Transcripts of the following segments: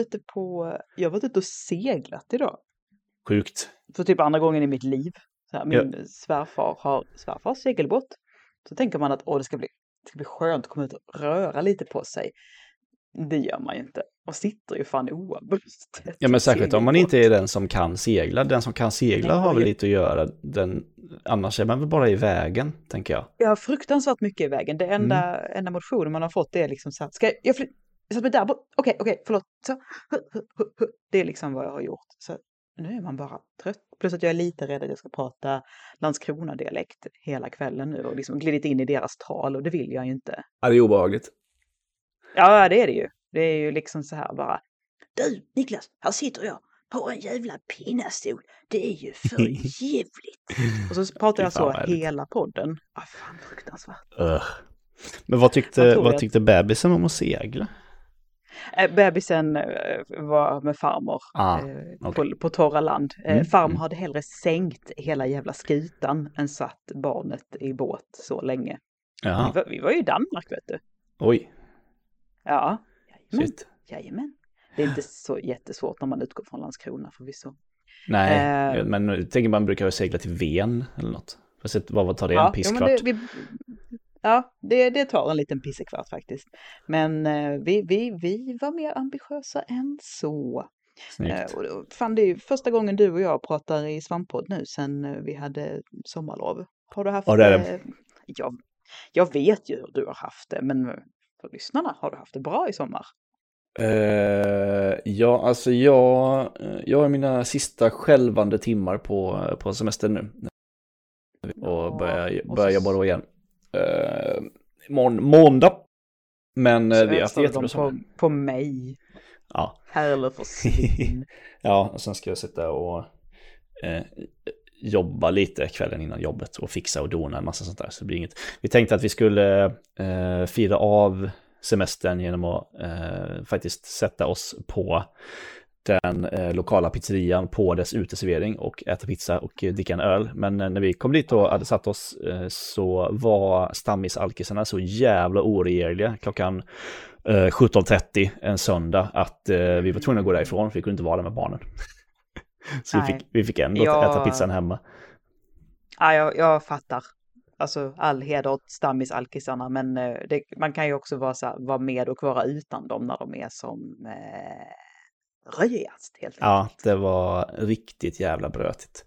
ute på, jag har varit ute och seglat idag. Sjukt. För typ andra gången i mitt liv. Här, min ja. svärfar har svärfar segelbåt. Så tänker man att åh, det ska bli, det ska bli skönt att komma ut och röra lite på sig. Det gör man ju inte. Och sitter ju fan oavbrutet. Ja men särskilt om man inte är den som kan segla. Den som kan segla har väl lite att göra. Den, annars är man väl bara i vägen, tänker jag. Ja, fruktansvärt mycket i vägen. Det enda, mm. enda motionen man har fått är liksom så här, ska jag flytta? Jag där bort? Okej, okej, förlåt. Så, det är liksom vad jag har gjort. Så nu är man bara trött. Plus att jag är lite rädd att jag ska prata Landskrona-dialekt hela kvällen nu och liksom glidit in i deras tal och det vill jag ju inte. Ja, det är obehagligt. Ja, det är det ju. Det är ju liksom så här bara. Du, Niklas, här sitter jag på en jävla pinnastol. Det är ju för jävligt. och så pratar jag så hela podden. Ah, fan, fruktansvärt. Uh. Men vad tyckte, vad tyckte bebisen om att segla? Eh, bebisen eh, var med farmor ah, eh, okay. på, på torra land. Mm, farmor mm. hade hellre sänkt hela jävla skutan än satt barnet i båt så länge. Vi var, vi var ju i Danmark vet du. Oj. Ja, jajamän. jajamän. Det är inte så jättesvårt när man utgår från Landskrona förvisso. Nej, eh, men tänker man brukar segla till Ven eller något. Vad tar det, en pisskvart? Ja, Ja, det, det tar en liten pissekvart faktiskt. Men eh, vi, vi, vi var mer ambitiösa än så. Eh, och, fan, det är första gången du och jag pratar i Svampodd nu sen eh, vi hade sommarlov. Har du haft ja, det? Är det. Jag, jag vet ju hur du har haft det, men för lyssnarna, har du haft det bra i sommar? Uh, ja, alltså jag, jag har mina sista skälvande timmar på, på semestern nu. Och börjar, börjar jobba då igen eh, mån måndag. Men eh, vi har haft jättebra på, på mig. Ja. Härlig försvinn. ja, och sen ska jag sitta och eh, jobba lite kvällen innan jobbet och fixa och dona en massa sånt där. Så det blir inget. Vi tänkte att vi skulle eh, fira av semestern genom att eh, faktiskt sätta oss på den eh, lokala pizzerian på dess uteservering och äta pizza och eh, dricka en öl. Men eh, när vi kom dit och hade satt oss eh, så var stammisalkisarna så jävla oregerliga klockan 17.30 eh, en söndag att eh, vi var tvungna att gå därifrån för vi kunde inte vara där med barnen. så vi fick, vi fick ändå jag... äta pizzan hemma. Ja, jag, jag fattar. Alltså all heder åt stammisalkisarna, men det, man kan ju också vara, så här, vara med och vara utan dem när de är som röjast helt enkelt. Ja, det var riktigt jävla brötigt.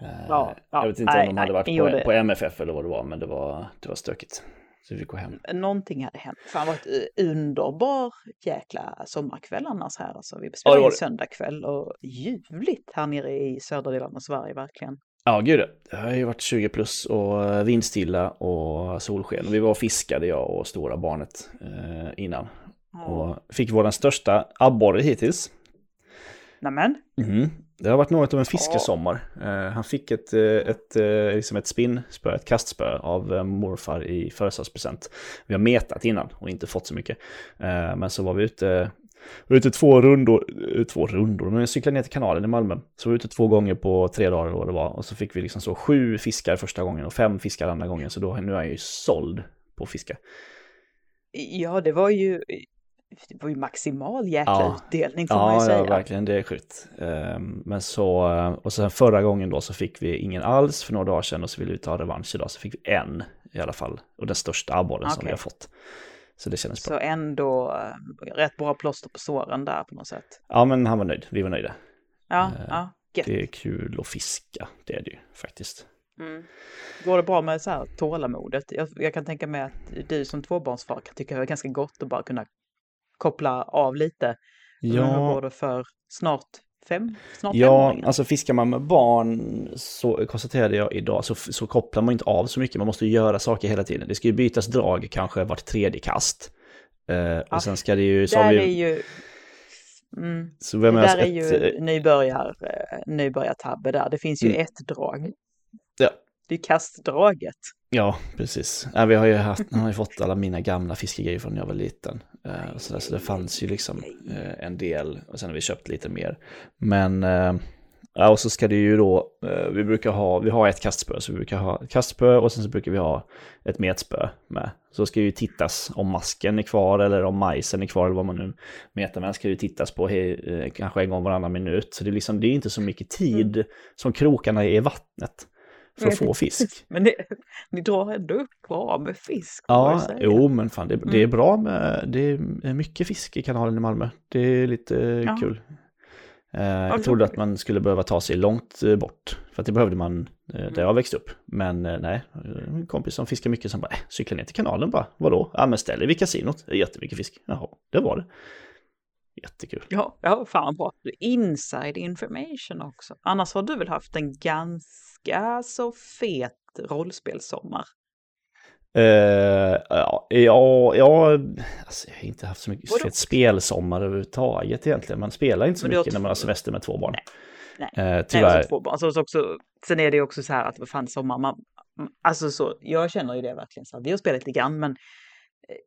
Eh, ja, ja, jag vet inte nej, om de hade varit på, på, MFF eller vad det var, men det var, det var stökigt. Så vi fick gå hem. Någonting hade hänt. Fan vad ett underbar jäkla sommarkväll annars här. Alltså, vi spelade ja, in söndagkväll och ljuvligt här nere i södra delen av Sverige verkligen. Ja, gud det har ju varit 20 plus och vindstilla och solsken. Vi var och fiskade jag och stora barnet eh, innan. Och fick vår största abborre hittills. Nämen. Mm. Det har varit något av en fiskesommar. Uh, han fick ett, uh, ett, uh, liksom ett spinnspö, ett kastspö av morfar i födelsedagspresent. Vi har metat innan och inte fått så mycket. men så var vi ute, var ute två rundor, två rundor, men vi cyklade ner till kanalen i Malmö. Så var vi ute två gånger på tre dagar eller vad det var. Och så fick vi liksom så sju fiskar första gången och fem fiskar andra gången. Så då, nu är jag ju såld på fiska. Ja, det var ju det var ju maximal jäkla ja. utdelning får ja, man ju säga. Ja, verkligen, det är sjukt. Ehm, men så, och sen förra gången då så fick vi ingen alls för några dagar sedan och så ville vi ta revansch idag så fick vi en i alla fall. Och den största abborren okay. som vi har fått. Så det kändes bra. Så ändå eh, rätt bra plåster på såren där på något sätt. Ja, men han var nöjd. Vi var nöjda. Ja, uh, ja. Gött. Det är kul att fiska, det är det ju faktiskt. Mm. Går det bra med så här tålamodet? Jag, jag kan tänka mig att du som tvåbarnsfar kan tycka det är ganska gott att bara kunna koppla av lite. Ja. Hur går det för snart fem? Snart ja, fem alltså fiskar man med barn så konstaterade jag idag så, så kopplar man inte av så mycket. Man måste ju göra saker hela tiden. Det ska ju bytas drag kanske vart tredje kast. Uh, ja, och sen ska det ju... Så där vi, är ju... Mm, så vem det där är ju nybörjar, eh, nybörjartabbe där. Det finns ju mm. ett drag. Ja. Det är kastdraget. Ja, precis. Ja, vi har ju, haft, har ju fått alla mina gamla fiskegrejer från när jag var liten. Uh, så, där, så det fanns ju liksom uh, en del och sen har vi köpt lite mer. Men uh, Ja, och så ska det ju då, eh, vi brukar ha, vi har ett kastspö, så vi brukar ha ett kastspö och sen så brukar vi ha ett metspö med. Så ska ju tittas om masken är kvar eller om majsen är kvar eller vad man nu metar med. ska ju tittas på he, kanske en gång varannan minut. Så det är liksom, det är inte så mycket tid mm. som krokarna är i vattnet för att få fisk. Men det, ni drar ändå upp bra med fisk. Ja, jo men fan det, det, är mm. bra med, det är mycket fisk i kanalen i Malmö. Det är lite ja. kul. Eh, jag trodde att man skulle behöva ta sig långt eh, bort. För att det behövde man eh, där jag växte upp. Men nej, en kompis som fiskar mycket som bara, äh, cykla ner till kanalen bara. Vadå? Ja men ställ dig vid kasinot, det är jättemycket fisk. Jaha, det var det. Jättekul. Ja, ja fan bra. Inside information också. Annars har du väl haft en ganska så fet rollspelssommar? Uh, ja, ja, ja alltså, jag har inte haft så mycket Vadå? fet spelsommar överhuvudtaget egentligen. Man spelar inte så mycket när man har semester med två barn. Nej, nej. Uh, tyvärr. Nej, två barn. Alltså, också, sen är det ju också så här att vad fan sommar, man, alltså så, jag känner ju det verkligen så här, vi har spelat lite grann men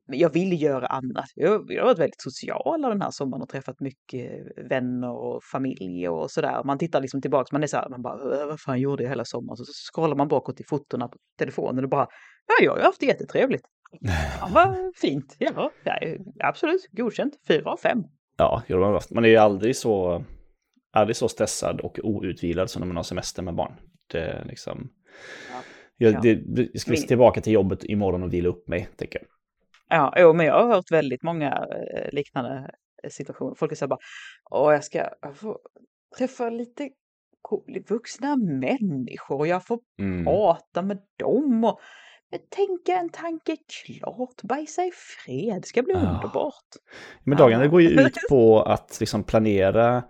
jag vill göra annat. Jag, jag har varit väldigt social den här sommaren och träffat mycket vänner och familj och sådär. Man tittar liksom tillbaka, man är så här, man bara, vad fan gjorde jag hela sommaren? Så scrollar man bakåt i fotona på telefonen och bara, ja, jag har haft det jättetrevligt. Ja, vad fint. Ja, absolut, godkänt. Fyra av fem. Ja, man är ju aldrig så, aldrig så stressad och outvilad som när man har semester med barn. Det liksom... Ja. Jag, det, jag ska tillbaka till jobbet imorgon och vila upp mig, tänker jag. Ja, jo, men jag har hört väldigt många eh, liknande eh, situationer. Folk är så här bara, åh, jag ska få träffa lite vuxna människor och jag får mm. prata med dem och tänka en tanke klart, bajsa i fred, det ska bli ja. underbart. Men dagarna ja. går ju ut på att liksom planera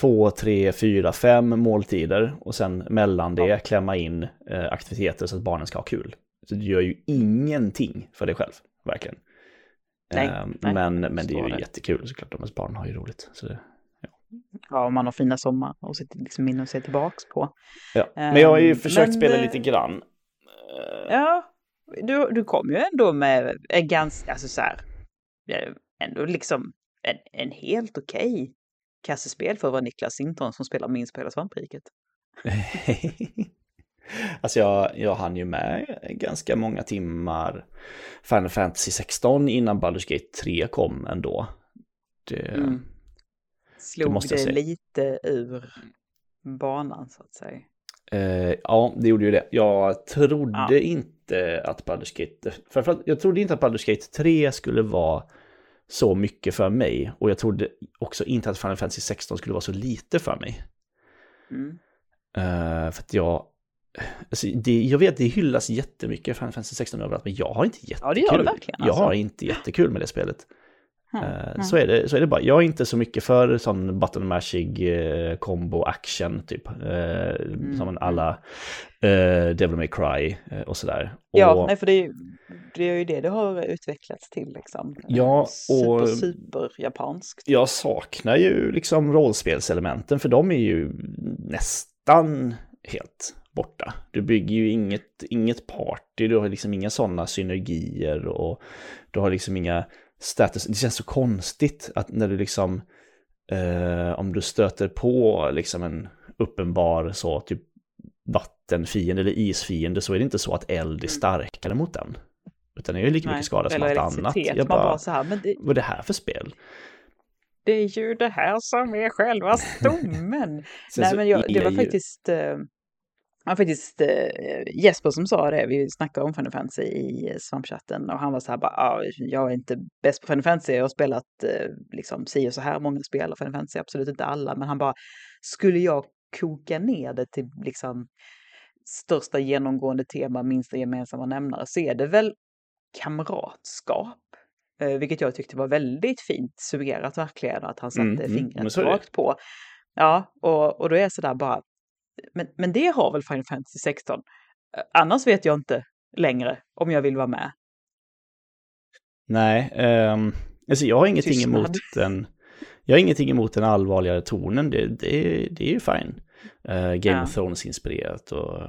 två, tre, fyra, fem måltider och sen mellan det ja. klämma in eh, aktiviteter så att barnen ska ha kul. Så du gör ju ingenting för dig själv verkligen. Nej, eh, nej, men, men det är ju det. jättekul såklart, de ens barn har ju roligt. Så det, ja. ja, och man har fina sommar och sitter liksom in och ser tillbaks på. Ja, men jag har ju um, försökt men, spela lite grann. Ja, du, du kom ju ändå med en ganska, alltså så här, ändå liksom en, en helt okej okay kassespel för att vara Niklas Sinton som spelar minst på hela svampriket. Alltså jag, jag hann ju med ganska många timmar Final Fantasy 16 innan Baldur's Gate 3 kom ändå. Det, mm. Slog det, måste det lite ur banan så att säga? Eh, ja, det gjorde ju det. Jag trodde ja. inte att Baldur's Gate, framförallt, jag trodde inte att Baldur's Gate 3 skulle vara så mycket för mig. Och jag trodde också inte att Final Fantasy 16 skulle vara så lite för mig. Mm. Uh, för att jag Alltså, det, jag vet, det hyllas jättemycket Final Fantasy 16 överallt, men jag har inte jättekul. Ja, det gör det verkligen. Alltså. Jag har inte jättekul med det spelet. Mm. Så, är det, så är det bara. Jag är inte så mycket för sån button mashig eh, combo action typ. Eh, mm. Som alla eh, Devil May Cry och sådär. Ja, och, nej, för det är, det är ju det det har utvecklats till liksom. Ja, och super, super japanskt. Jag saknar ju liksom rollspelselementen för de är ju nästan helt borta. Du bygger ju inget, inget party, du har liksom inga sådana synergier och du har liksom inga status. Det känns så konstigt att när du liksom, eh, om du stöter på liksom en uppenbar så typ vattenfiende eller isfiende så är det inte så att eld är mm. starkare mot den. Utan det är ju lika mycket skada som allt annat. Jag bara, bara så här, men det... vad är det här för spel? Det är ju det här som är själva stommen. Nej men jag, det var faktiskt, eh, var faktiskt eh, Jesper som sa det, vi snackade om Final Fantasy i svampchatten och han var så här bara, ah, jag är inte bäst på Final Fantasy, jag har spelat eh, liksom si och så här många spel av Final Fantasy, absolut inte alla, men han bara, skulle jag koka ner det till liksom största genomgående tema, minsta gemensamma nämnare, så är det väl kamratskap. Eh, vilket jag tyckte var väldigt fint suggerat verkligen, att han satte mm, mm fingret mm, rakt på. Ja, och, och då är jag sådär bara, men, men det har väl Final Fantasy 16? Eh, annars vet jag inte längre om jag vill vara med. Nej, um, alltså jag har ingenting Tystnad. emot den. Jag har ingenting emot den allvarligare tonen, det, det, det är ju fine. Uh, Game ja. of Thrones-inspirerat och,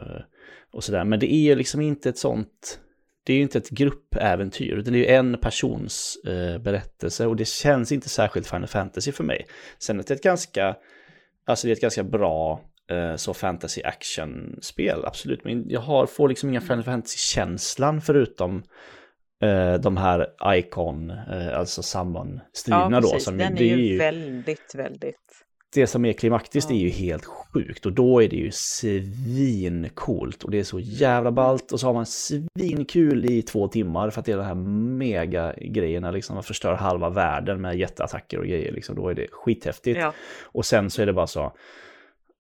och sådär. Men det är ju liksom inte ett sånt, det är ju inte ett gruppäventyr, utan det är ju en persons uh, berättelse och det känns inte särskilt Final Fantasy för mig. Sen att det är ett ganska, alltså det är ett ganska bra så fantasy action-spel, absolut. Men jag har, får liksom ingen Final Fantasy-känslan förutom eh, de här Icon, eh, alltså Summon-striderna Ja, då. Som, Den är det ju väldigt, väldigt... det som är klimaktiskt Ja. är ju helt sjukt och då är det ju svincoolt och det är så jävla ballt och så har man svinkul i två timmar för att det är de här mega grejerna liksom man förstör halva världen med jätteattacker och grejer liksom då är det skithäftigt Ja, och sen så är det bara så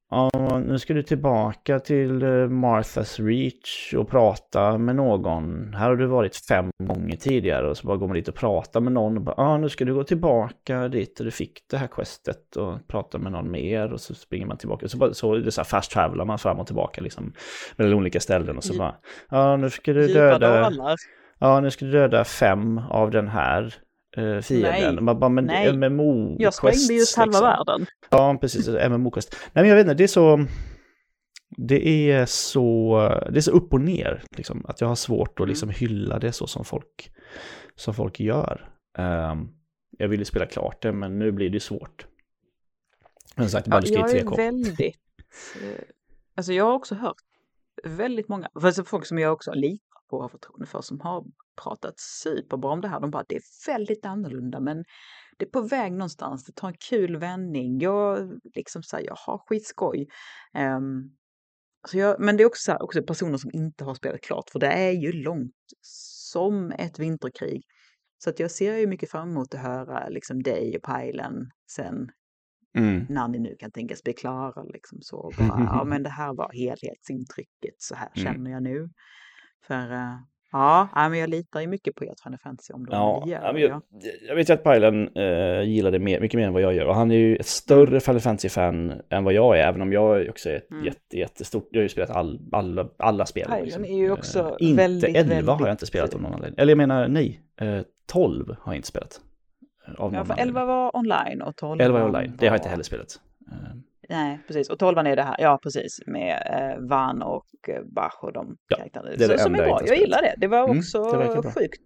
Ja, nu ska du tillbaka till eh, Marthas Reach och prata med någon. Här har du varit fem gånger tidigare och så bara går man dit och pratar med någon. Och bara, ja, nu ska du gå tillbaka dit och du fick det här questet och prata med någon mer och så springer man tillbaka. Så, bara, så det så här fast travelar man fram och tillbaka liksom mellan olika ställen och så Djup- bara, ja, nu ska du döda, ja, nu ska du döda fem av den här eh, fienden. Nej. Man bara, men Nej. MMO Jag sprängde just halva liksom. världen. Ja, precis. MMO-quest. Nej, men jag vet inte, det är så... Det är så, det är så upp och ner, liksom, att jag har svårt Mm. att liksom hylla det så som folk, som folk gör. Ehm, jag ville spela klart det, men nu blir det svårt. Men sagt, Ja, Baldur's jag Gate 3 är kom. väldigt... eh, Alltså jag har också hört väldigt många, alltså folk som jag också litar på och har förtroende för, som har pratat superbra om det här. De bara, det är väldigt annorlunda, men det är på väg någonstans. Det tar en kul vändning. Jag liksom säger, jag har skitskoj. Um, så jag, men det är också, här, också personer som inte har spelat klart, för det är ju långt som ett vinterkrig. Så att jag ser ju mycket fram emot att höra liksom dig och Pajlen sen Mm. när ni nu kan tänkas bli klara. Liksom så. Bara, ja, men det här var helhetsintrycket, så här Mm. känner jag nu. För eh, ja, men jag litar ju mycket på ert Final Fantasy om de Ja, gör ja, men det. jag, jag vet ju att Pajlen eh, gillar det mer, mycket mer än vad jag gör. Och han är ju ett större Final Fantasy-fan än vad jag är, även om jag också är ett Mm. jätte, jättestort... Jag har ju spelat all, alla, alla spel. Pajlen är ju också Eh, inte väldigt, 11 har jag väldigt- inte spelat av någon anledning. Eller jag menar, nej, eh, 12 har jag inte spelat. eh, Av Ja, för anledning. 11 var online och 12 11 är online, det har jag inte var- heller spelat. Nej, precis. Och 12 är det här, ja precis, med eh, Van och eh, Bach och de Ja, karaktärerna. det är det Så- Som är bra, jag gillar det. Det var Mm, också det verkar bra. sjukt.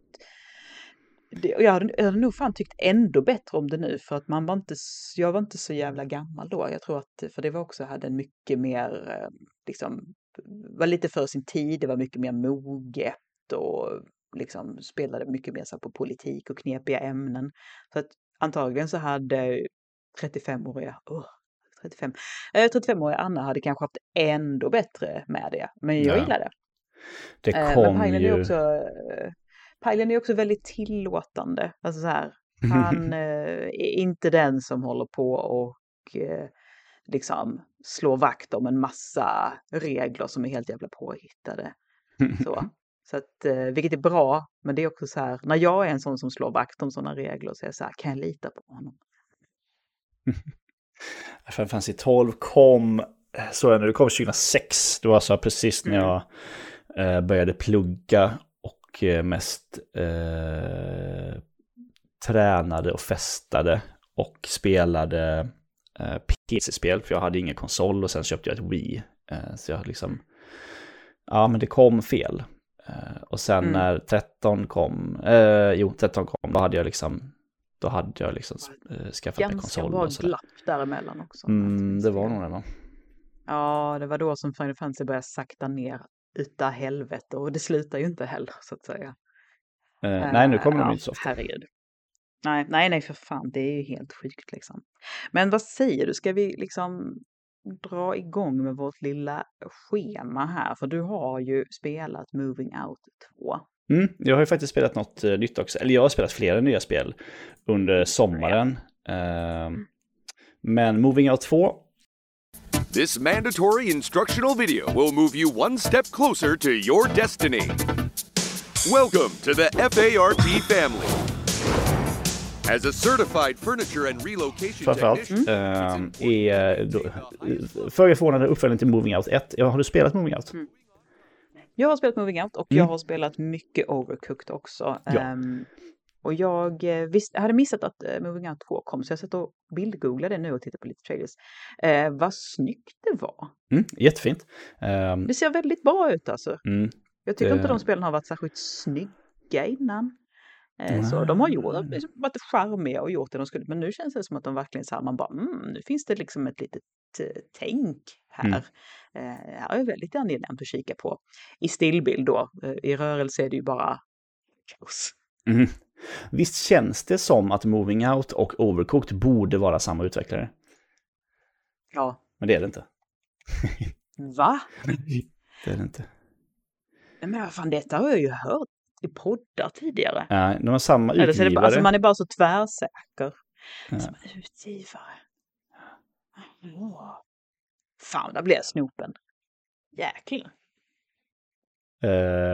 Det, och jag, hade, jag hade nog fan tyckt ändå bättre om det nu för att man var inte, jag var inte så jävla gammal då. Jag tror att, för det var också, hade en mycket mer, eh, liksom, var lite för sin tid, det var mycket mer moget och liksom spelade mycket mer så på politik och knepiga ämnen. Så att antagligen så hade 35-åriga, åh, 35, eh, 35-åriga Anna hade kanske haft ändå bättre med det. Men jag Ja. gillar det. Det Eh, kom men Pajlen ju... är också, eh, Pajlen är också väldigt tillåtande. Alltså så här, han eh, är inte den som håller på och eh, liksom slår vakt om en massa regler som är helt jävla påhittade. Så, så att, eh, vilket är bra, men det är också så här, när jag är en sån som slår vakt om sådana regler så är jag så här, kan jag lita på honom? Final Fantasy 12 kom, så jag nu, det kom 2006. Det var så precis när Mm. jag eh, började plugga och eh, mest eh, tränade och festade och spelade eh, PC-spel. För jag hade ingen konsol och sen köpte jag ett Wii. Eh, så jag liksom, ja men det kom fel. Och sen Mm. när 13 kom, jo 13 kom, då hade jag liksom, då hade jag liksom eh, skaffat mig Ganska konsol. bra och sådär. glapp däremellan också. Mm, det var nog det va? Ja, det var då som Final Fantasy började sakta ner utav helvete och det slutar ju inte heller så att säga. Eh, nej, nu kommer Eh, de inte så ofta. Herregud. Nej, nej, nej, för fan, det är ju helt sjukt liksom. Men vad säger du, ska vi liksom dra igång med vårt lilla schema här? För du har ju spelat Moving Out 2. Mm, jag har ju faktiskt spelat något eh, nytt också. Eller jag har spelat flera nya spel under sommaren. Eh, men Moving Out 2, This mandatory instructional video will move you one step closer to your destiny. Welcome to the FART family. As a certified furniture and relocation framförallt, technician, eh, är då, föga förvånande uppföljning till Moving Out 1. Ja, har du spelat Moving Out? Jag har spelat Moving Out och Mm. jag har spelat mycket Overcooked också. Ja. Ehm, och jag eh, visst, hade missat att uh, Moving Out 2 kom så jag satt och bildgooglade nu och tittade på lite trailers. Eh, vad snyggt det var! Mm, jättefint. Eh, Det ser väldigt bra ut alltså. mm, Jag tycker inte Det- de spelen har varit särskilt snygga innan. Eh, Så de har gjort, liksom varit charmiga och gjort det de skulle. Men nu känns det som att de verkligen så här, man bara, mm, nu finns det liksom ett litet eh, tänk här. Mm. Eh, här är väldigt angenämt att kika på. I stillbild då, eh, i rörelse är det ju bara kaos. Mhm. Visst känns det som att Moving Out och Overcooked borde vara samma utvecklare? Ja, Men det är det inte. va? Det är det inte. Men vad fan, detta har jag ju hört i poddar tidigare. Nej, de har samma Eller så är det bara, utgivare. alltså man är bara så tvärsäker. Ja. Som utgivare. Åh. Fan, där blir jag snopen. Jäklar. Eh,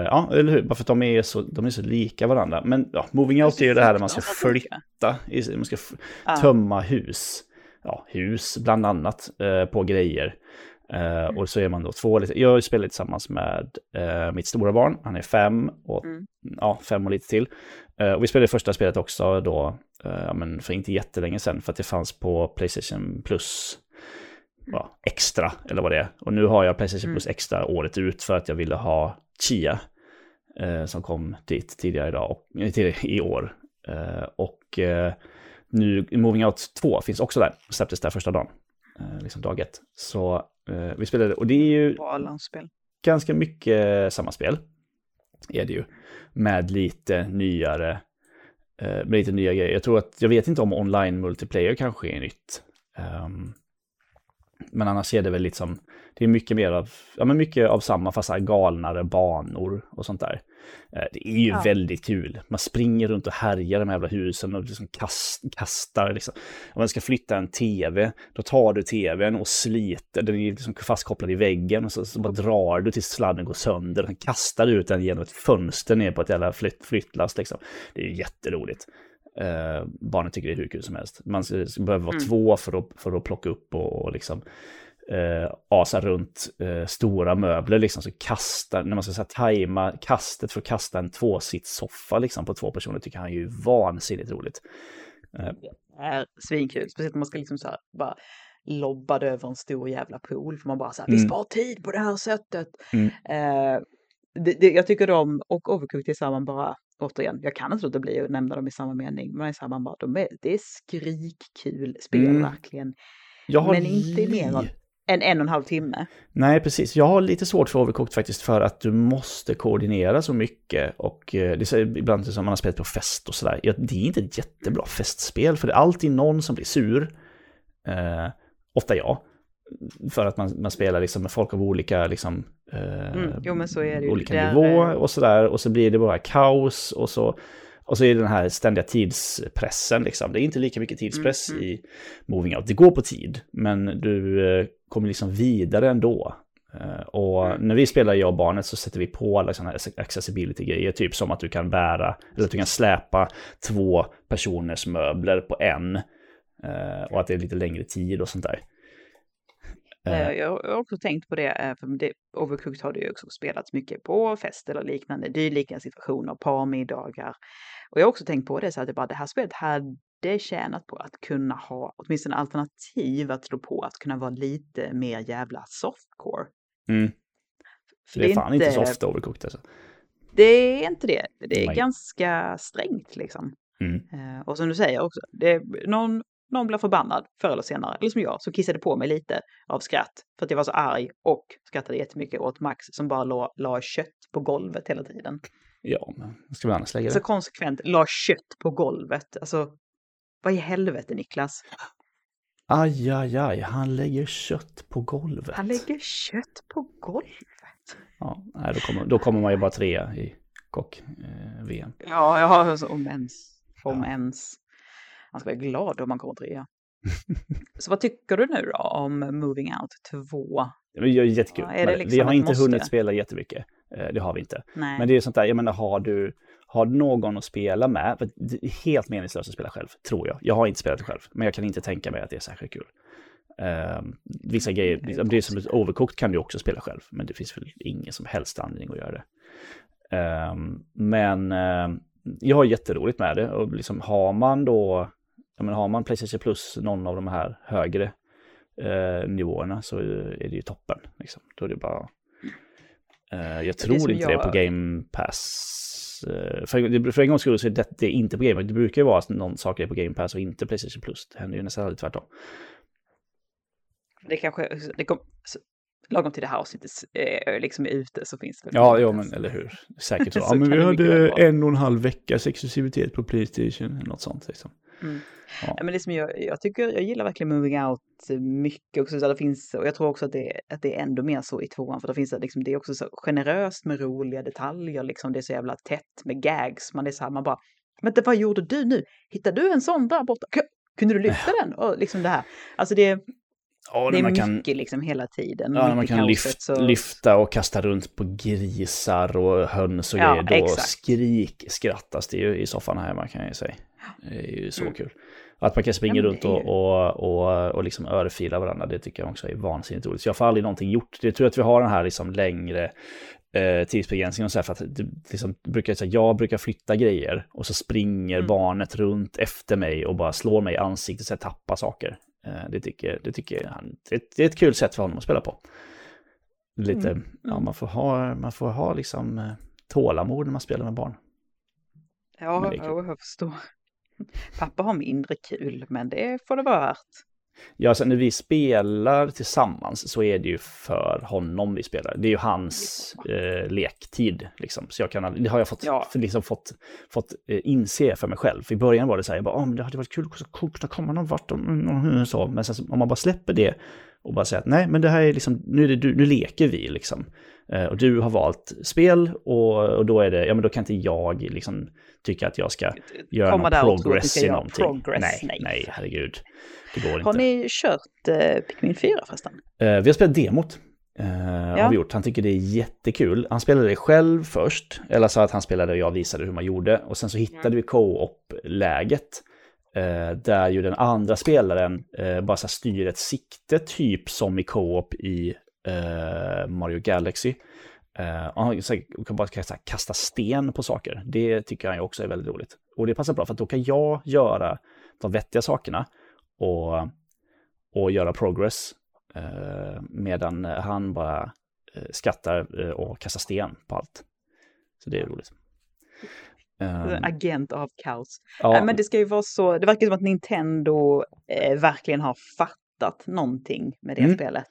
ja, eller hur? Bara för att de är så, de är så lika varandra. Men ja, Moving Out är ju det här där man ska flytta, man ska Ja. tömma hus. Ja, hus bland annat eh, på grejer. Eh, Mm. och så är man då två, lite- jag spelar tillsammans med eh, mitt stora barn, han är fem och, Mm. ja, fem och lite till. Eh, och vi spelade första spelet också då, eh, men för inte jättelänge sedan, för att det fanns på Playstation Plus ja, extra, eller vad det är. Och nu har jag Playstation Mm. Plus extra året ut för att jag ville ha Chia, eh, som kom dit tidigare idag, och, tidigare i år. Eh, och nu, Moving Out 2 finns också där, släpptes där första dagen, liksom dag ett. Så eh, vi spelade, och det är ju ganska mycket samma spel, är det ju, med lite nyare, eh, med lite nya grejer. Jag tror att, jag vet inte om online multiplayer kanske är nytt. Ehm, men annars är det väl lite som, det är mycket mer av, ja men mycket av samma fast här galnare banor och sånt där. Eh, Det är ju Ja. väldigt kul. Man springer runt och härjar de här jävla husen och liksom kast, kastar. Liksom. Om man ska flytta en tv, då tar du tvn och sliter, den är liksom fastkopplad i väggen och så, så bara drar du tills sladden går sönder. Sen kastar du ut den genom ett fönster ner på ett jävla flytt, flyttlast. Liksom. Det är ju jätteroligt. Eh, barnen tycker det är hur kul som helst. Man behöver vara Mm. två för att, för att plocka upp och, och liksom eh, asa runt eh, stora möbler liksom. Så kastar, när man ska så här, tajma kastet för att kasta en tvåsitssoffa liksom på två personer tycker han är ju vansinnigt roligt. Det är svinkul. Speciellt om man ska liksom så här bara lobba det över en stor jävla pool. För man bara så här, vi Mm. sparar tid på det här sättet. Mm. Eh, det, det, jag tycker de och Overcooked är samma bara, återigen, jag kan inte låta bli att nämna dem i samma mening. Men i samma bara, de är, det är skrikkul spel Mm. verkligen. Men inte mer än- En en och en halv timme. Nej, precis. Jag har lite svårt för Overcooked faktiskt för att du måste koordinera så mycket. Och eh, det är ibland som man har spelat på fest och sådär. Det är inte ett jättebra festspel för det är alltid någon som blir sur. Eh, ofta jag. För att man, man spelar liksom med folk av olika, liksom, eh, Mm, jo, olika Det är, nivå och sådär. Och så blir det bara kaos och så, och så är det den här ständiga tidspressen. Liksom. Det är inte lika mycket tidspress Mm, i Moving Out. Det går på tid, men du eh, kommer liksom vidare ändå. Eh, och Mm. när vi spelar jag och barnet så sätter vi på alla sådana här accessibility-grejer, typ som att du kan bära, eller att du kan släpa två personers möbler på en. Eh, och att det är lite längre tid och sånt där. Eh, Eh, Jag har också tänkt på det, eh, för det, Overcooked har det ju också spelats mycket på fest eller liknande, dylika situationer, parmiddagar. Och jag har också tänkt på det så att det, bara, det här spelet hade tjänat på att kunna ha åtminstone alternativ att slå på, att kunna vara lite mer jävla softcore. mm. För det är fan inte så ofta Overcooked alltså. Det är inte det. Det är Nej. ganska strängt liksom. Mm. Och som du säger också, det, någon, någon blir förbannad förr eller senare, eller som jag, så kissade på mig lite av skratt. För att jag var så arg och skrattade jättemycket åt Max som bara la, la kött på golvet hela tiden. Ja, men ska vi annars lägga Så det? konsekvent la kött på golvet. Alltså, vad i helvete Niklas? Aj, aj, aj, han lägger kött på golvet. Han lägger kött på golvet. Ja, nej, då, kommer, då kommer man ju bara trea i kock-VM. Ja, jag har så om ens. Om Ja. ens. Man ska vara glad om man kommer trea. så vad tycker du nu då om Moving Out 2? det är jättekul. Ja, är det Men vi liksom har inte måste? hunnit spela jättemycket. Eh, Det har vi inte. Nej. Men det är sånt där, jag menar, har du, har någon att spela med? För det är helt meningslöst att spela själv, tror jag. Jag har inte spelat det själv, men jag kan inte tänka mig att det är särskilt kul. Um, vissa grejer, det är liksom, det är som ett Overcooked kan du också spela själv, men det finns väl ingen som helst anledning att göra det. Ehm, men ehm, jag har jätteroligt med det och liksom har man då, jag menar, har man Playstation Plus någon av de här högre eh, nivåerna så är det ju toppen. Liksom. Då är det bara... Eh, jag tror som inte det är jag- på Game Pass. Eh, för, för en gångs skull så är det, det är inte på Game Pass. Det brukar ju vara att någon sak är på Game Pass och inte Playstation Plus. Det händer ju nästan aldrig tvärtom. Det kanske, det kom, lagom till det här avsnittet eh, liksom är ute så finns det. Ja, ja, men eller hur. Säkert så. så ja, men vi hade en och en halv veckas exklusivitet på Playstation, något sånt liksom. Mm. Ja. men det som jag, jag tycker, jag gillar verkligen Moving Out mycket också. Så det finns, och jag tror också att det, att det är ändå mer så i tvåan, för det finns liksom, det är också så generöst med roliga detaljer, liksom det är så jävla tätt med gags. Man är så här, man bara, men vad gjorde du nu? Hittade du en sån där borta? Kunde du lyfta den? Och liksom det här. Alltså det, Ja, det är mycket kan, liksom hela tiden. Ja, man kan lyft, så... lyfta och kasta runt på grisar och höns och ja, grejer. Då exakt. skrik skrattas det ju i soffan här hemma kan jag ju säga. Det är ju så mm. kul. Att man kan springa ja, runt och, och, och, och liksom örfila varandra, det tycker jag också är vansinnigt roligt. Så jag får aldrig någonting gjort. Det tror jag att vi har den här liksom längre eh, tidsbegränsningen och så här, för att det, liksom, brukar, så här, jag brukar flytta grejer och så springer mm. barnet runt efter mig och bara slår mig i ansiktet jag tappar saker. Eh, det tycker, det tycker han, det, är ett kul sätt för honom att spela på. Lite, mm. ja, mm. man får ha, man får ha liksom eh, tålamod när man spelar med barn. Ja, jag förstår. Pappa har mindre kul, men det får det vara värt. Ja, alltså när vi spelar tillsammans så är det ju för honom vi spelar. Det är ju hans eh, lektid, liksom. Så jag kan, det har jag fått, ja. liksom fått, fått eh, inse för mig själv. För i början var det så här, jag bara, oh, men det hade varit kul att kunna komma någon vart. Och, och, så. Men sen om man bara släpper det och bara säger att nej, men det här är liksom, nu, är det, nu leker vi liksom. Eh, och du har valt spel och, och då är det, ja men då kan inte jag liksom tycka att jag ska göra Komma någon progress i någonting. Progress, nej, nej, nej, herregud. Det går inte. Har ni kört eh, Pikmin 4 förresten? Eh, vi har spelat demot. Uh, ja. har vi gjort. Han tycker det är jättekul. Han spelade det själv först, eller så att han spelade och jag visade hur man gjorde. Och sen så hittade mm. vi co-op-läget. Uh, där ju den andra spelaren uh, bara så styr ett sikte, typ som i co-op i Mario Galaxy. han kan bara kasta, kasta sten på saker. Det tycker han också är väldigt roligt. Och det passar bra för att då kan jag göra de vettiga sakerna och, och göra progress. Eh, medan han bara eh, skrattar eh, och kastar sten på allt. Så det är roligt. Um, Agent av kaos. Ja. Men det ska ju vara så, det verkar som att Nintendo eh, verkligen har fattat någonting med det mm. spelet.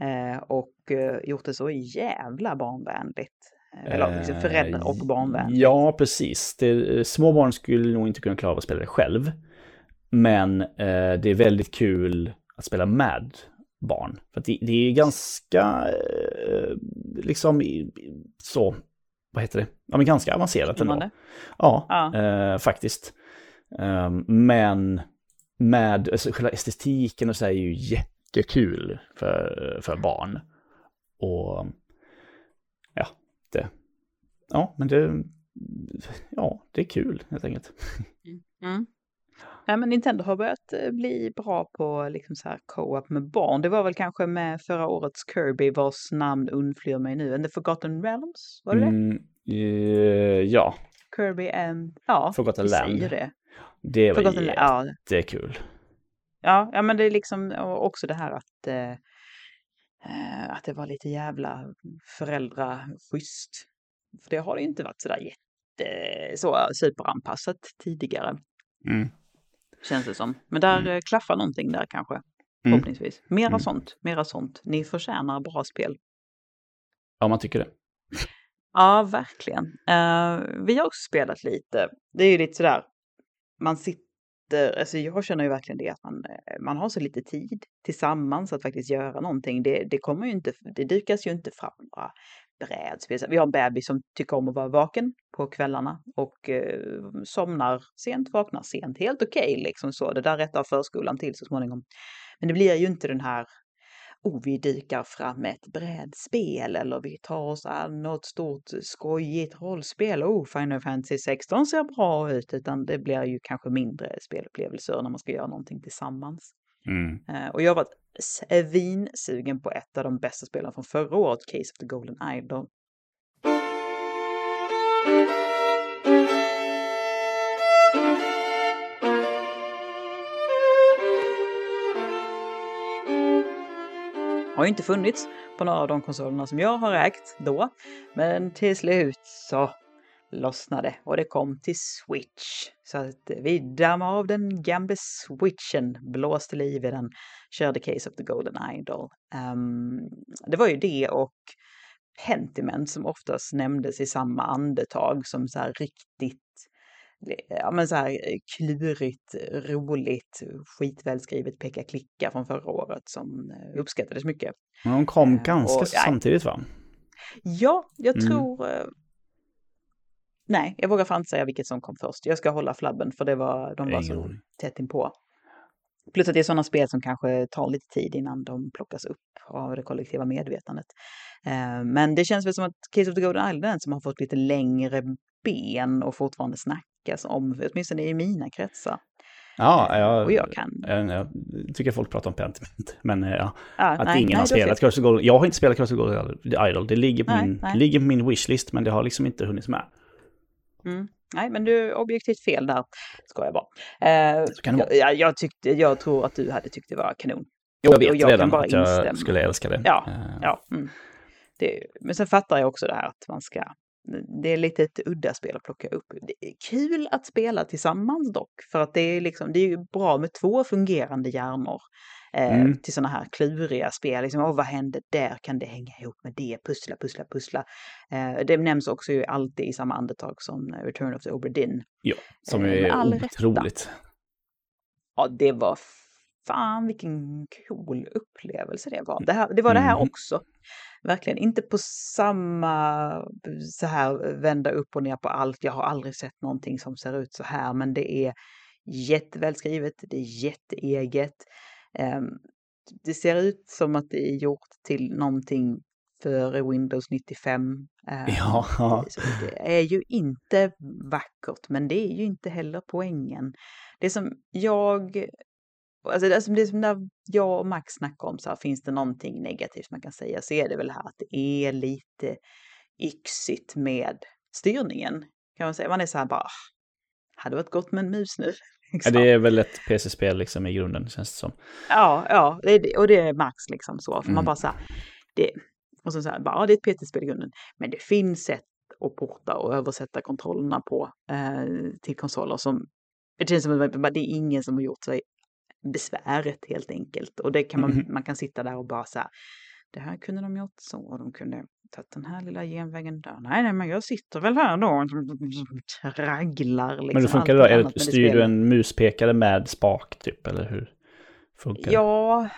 Eh, och eh, gjort det så jävla barnvänligt. Eller liksom föräldrar och barnvänligt. Ja, precis. Det, små barn skulle nog inte kunna klara av att spela det själv. Men eh, det är väldigt kul att spela med barn. För det, det, är ganska, eh, liksom, så, vad heter det? Ja, men ganska avancerat ändå. Ja, ja. Eh, faktiskt. Um, men med alltså, själva estetiken och så är ju jättekul för, för barn. Och ja, det, ja, men det, ja, det är kul helt enkelt. Mm. Ja, men Nintendo har börjat eh, bli bra på liksom så här co-op med barn. Det var väl kanske med förra årets Kirby vars namn undflyr mig nu. And the Forgotten Realms, var det mm, uh, Ja. Kirby and, ja, Forgotten Land. det. Det var Forgotten jättekul. Ja. Ja, ja, men det är liksom också det här att, eh, eh, att det var lite jävla föräldraschysst. För det har det inte varit sådär jätte, så superanpassat tidigare. Mm. Känns det som. Men där mm. Eh, klaffar någonting där kanske. Mm. Förhoppningsvis. Mera mm. sånt, mera sånt. Ni förtjänar bra spel. Ja, man tycker det. Ja, verkligen. Uh, vi har också spelat lite. Det är ju lite sådär, man sitter, alltså jag känner ju verkligen det att man, eh, man har så lite tid tillsammans att faktiskt göra någonting. Det, det kommer ju inte, det dykas ju inte fram några brädspel. Vi har en bebis som tycker om att vara vaken på kvällarna och eh, somnar sent, vaknar sent. Helt okej okay, liksom så. Det där rättar förskolan till så småningom. Men det blir ju inte den här oh, vi dykar fram ett brädspel eller vi tar oss an något stort skojigt rollspel. Oh, Final Fantasy 16 ser bra ut, utan det blir ju kanske mindre spelupplevelser när man ska göra någonting tillsammans. Mm. Eh, och jag har varit svinsugen på ett av de bästa spelen från förra året, Case of the Golden Idol. Ju inte funnits på några av de konsolerna som jag har ägt då. Men till slut så lossnade och det kom till Switch. Så att vi dammade av den gamla switchen, blåste liv i den, körde Case of the Golden Idol. Um, det var ju det och Pentiment som oftast nämndes i samma andetag som så här riktigt ja, men så här klurigt, roligt, skitvälskrivet peka-klicka från förra året som eh, uppskattades mycket. Men de kom ganska och, samtidigt va? Ja, jag mm. tror... Eh, nej, jag vågar fan inte säga vilket som kom först. Jag ska hålla flabben för det var, de var så tätt inpå. Plus att det är sådana spel som kanske tar lite tid innan de plockas upp av det kollektiva medvetandet. Eh, men det känns väl som att Case of the Golden Island som har fått lite längre ben och fortfarande snackas om, åtminstone i mina kretsar. Ja, jag, och jag kan. Jag, jag, tycker folk pratar om Pentiment. Men ja, ja att nej, ingen nej, har spelat Curse Gold. Jag har inte spelat Curse Gold Idol. Det ligger på, nej, min, nej. ligger på min wishlist, men det har liksom inte hunnit med. Mm. Nej, men du är objektivt fel där, ska jag bara. Eh, kan jag, jag, jag, tyckte, jag tror att du hade tyckt det var kanon. Jo, jag vet jag redan att jag instämma. skulle älska det. Ja, ja. Mm. Det, men sen fattar jag också det här att man ska det är lite ett udda spel att plocka upp. Det är kul att spela tillsammans dock, för att det är, liksom, det är ju bra med två fungerande hjärnor eh, mm. till sådana här kluriga spel. Liksom, oh, vad händer där? Kan det hänga ihop med det? Pussla, pussla, pussla. Eh, det nämns också ju alltid i samma andetag som Return of the Oberdin. Ja, som eh, är otroligt. Ja, det var fan vilken cool upplevelse det var. Det, här, det var det här mm. också. Verkligen inte på samma så här vända upp och ner på allt. Jag har aldrig sett någonting som ser ut så här, men det är jättevälskrivet, det är jätteeget. Ehm, det ser ut som att det är gjort till någonting före Windows 95. Ehm, ja. Det är ju inte vackert, men det är ju inte heller poängen. Det som jag Alltså det, som det som när jag och Max snackar om så här, finns det någonting negativt man kan säga så är det väl här att det är lite yxigt med styrningen. Kan man säga. Man är så här bara, ah, hade varit gott med en mus nu. Liksom. Ja, det är väl ett PC-spel liksom i grunden känns det som. Ja, ja, det och det är Max liksom så. För mm. man bara så här, det, och så, så här, bara, ja, det är ett PC-spel i grunden. Men det finns sätt att porta och översätta kontrollerna på eh, till konsoler som det känns som att det är ingen som har gjort sig besväret helt enkelt. Och det kan man, mm. man kan sitta där och bara så här, det här kunde de gjort så, och de kunde tagit den här lilla genvägen där. Nej, nej, men jag sitter väl här då och tragglar. Liksom, men hur funkar det då? Är det, styr du en muspekare med spak typ, eller hur funkar Ja,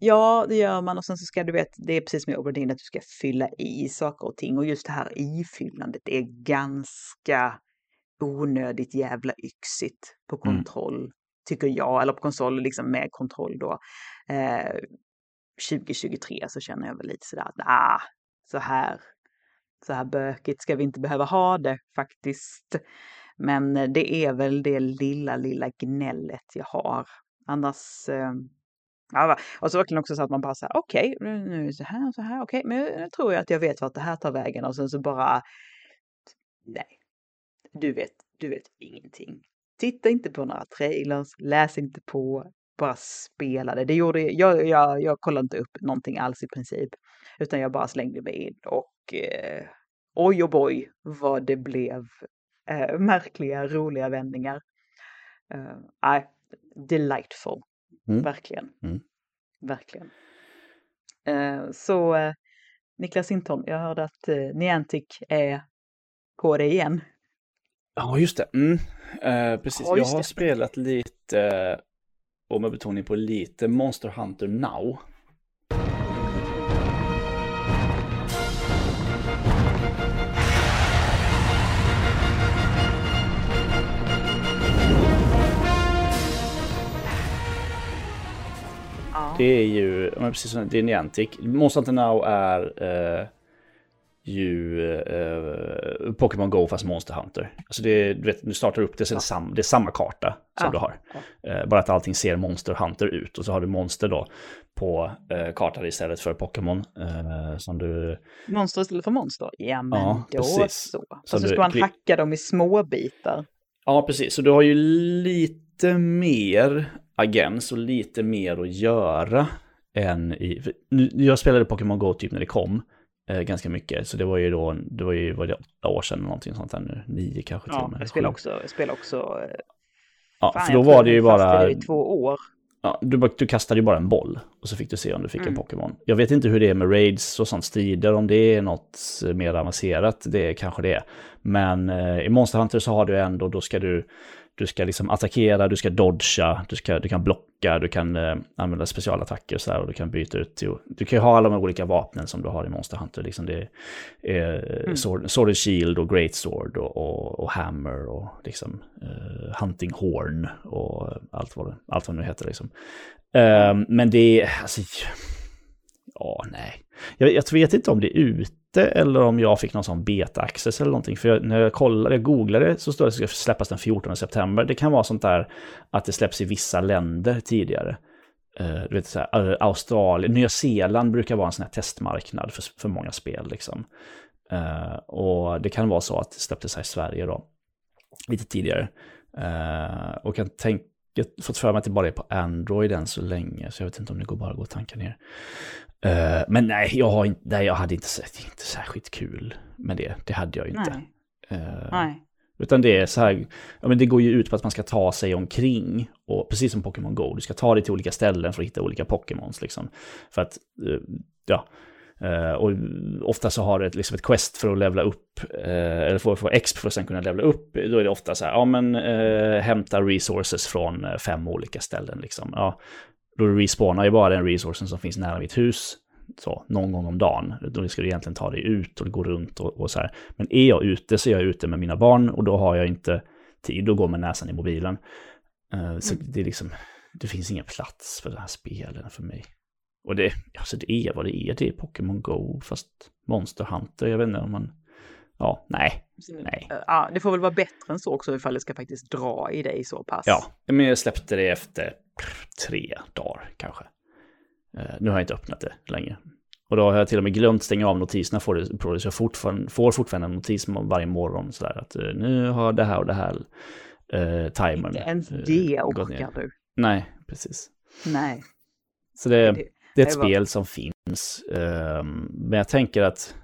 ja, det gör man och sen så ska du vet, det är precis som i Oberdin att du ska fylla i saker och ting och just det här ifyllandet är ganska onödigt jävla yxigt på mm. kontroll. Mm tycker jag, eller på konsol liksom med kontroll då. Eh, 2023 så känner jag väl lite sådär att ah, så här, så här bökigt ska vi inte behöva ha det faktiskt. Men eh, det är väl det lilla, lilla gnället jag har. Annars, eh, ja, och så verkligen också så att man bara säger okej, okay, nu är det så här, så här, okej, okay, men nu tror jag att jag vet vart det här tar vägen och sen så bara, nej, du vet, du vet ingenting. Titta inte på några trailers, läs inte på, bara spela det. det gjorde, jag, jag, jag kollade inte upp någonting alls i princip, utan jag bara slängde mig in och eh, oj och boy vad det blev eh, märkliga, roliga vändningar. Uh, delightful, mm. verkligen. Mm. Verkligen. Uh, så uh, Niklas Sinton, jag hörde att uh, Niantic är på det igen. Ja, just det. Mm. Eh, precis, ja, jag har det. spelat lite, och med betoning på lite, Monster Hunter Now. Det är ju, precis som det är Niantic. Monster Hunter Now är eh, ju eh, Pokémon Go fast Monster Hunter. Alltså det, du, vet, du startar upp det, så ja. sam, det är samma karta som ja. du har. Eh, bara att allting ser Monster Hunter ut och så har du monster då på eh, kartan istället för Pokémon. Eh, som du... Monster istället för monster? Ja men ja, då precis. så. Så, så ska man hacka dem i små bitar. Ja precis, så du har ju lite mer agens och lite mer att göra än i... Jag spelade Pokémon Go typ när det kom. Eh, ganska mycket. Så det var ju då, det var ju var det åtta år sedan någonting sånt här nu, nio kanske till Ja, och med. jag spelar sju. också, jag spelar också eh, Ja, fan, för då var det ju bara, i två år. ja, du, du kastade ju bara en boll och så fick du se om du fick en Mm. Pokémon. Jag vet inte hur det är med raids och sånt strider, om det är något eh, mer avancerat, det kanske det är. Men eh, i Monster Hunter så har du ändå, då ska du, du ska liksom attackera, du ska dodga, du, ska, du kan blocka, du kan eh, använda specialattacker och så här, och du kan byta ut till, du kan ju ha alla de olika vapnen som du har i Monster Hunter. Liksom det är Mm. sword, sword and Shield och Great Sword och, och, och Hammer och liksom eh, Hunting Horn och allt vad allt vad det nu heter liksom. Eh, men det är, alltså, ja nej. Jag, jag vet inte om det är släppte eller om jag fick någon sån beta-access eller någonting. För jag, när jag kollade, jag googlade så står det att det ska släppas den 14 september. Det kan vara sånt där att det släpps i vissa länder tidigare. Uh, du vet, så här, eh, Australien, Nya Zeeland brukar vara en sån här testmarknad för, för många spel. Liksom. Uh, och det kan vara så att det släpptes här i Sverige då, lite tidigare. Uh, och jag jag har fått för mig att det bara är på Android än så länge, så jag vet inte om det går bara att gå tankar ner. Eh, men nej, jag, har inte, nej, jag hade inte, inte särskilt kul med det. Det hade jag inte. Nej, Eh, nej. utan det är så här, ja men det går ju ut på att man ska ta sig omkring. Och precis som Pokémon Go, du ska ta dig till olika ställen för att hitta olika Pokémons liksom. För att, eh, ja. Eh, och ofta så har du ett, liksom ett quest för att levla upp, eh, eller få, få exp för att sen kunna levla upp. Då är det ofta så här, ja men eh, hämta resources från fem olika ställen liksom. Ja, då respawnar ju bara den resourcen som finns nära mitt hus så, någon gång om dagen. Då ska du egentligen ta dig ut och gå runt och, och så här. Men är jag ute så är jag ute med mina barn och då har jag inte tid att gå med näsan i mobilen. Eh, så det är liksom, det finns ingen plats för de här spelen för mig. Och det, alltså det är vad det är, det är Pokémon Go fast Monster Hunter, jag vet inte om man, ja, nej, nej. Eh, Ja, det får väl vara bättre än så också ifall det ska faktiskt dra i dig så pass. Ja, men jag släppte det efter tre dagar kanske. Eh, nu har jag inte öppnat det längre. Och då har jag till och med glömt stänga av notiserna för det, så jag fortfarande, får fortfarande en notis varje morgon sådär att eh, nu har det här och det här eh, timern. Inte ens eh, det ner. orkar du. Nej, precis. Nej. Så det, Det- det är ett det var- spel som finns. ehm, men jag tänker att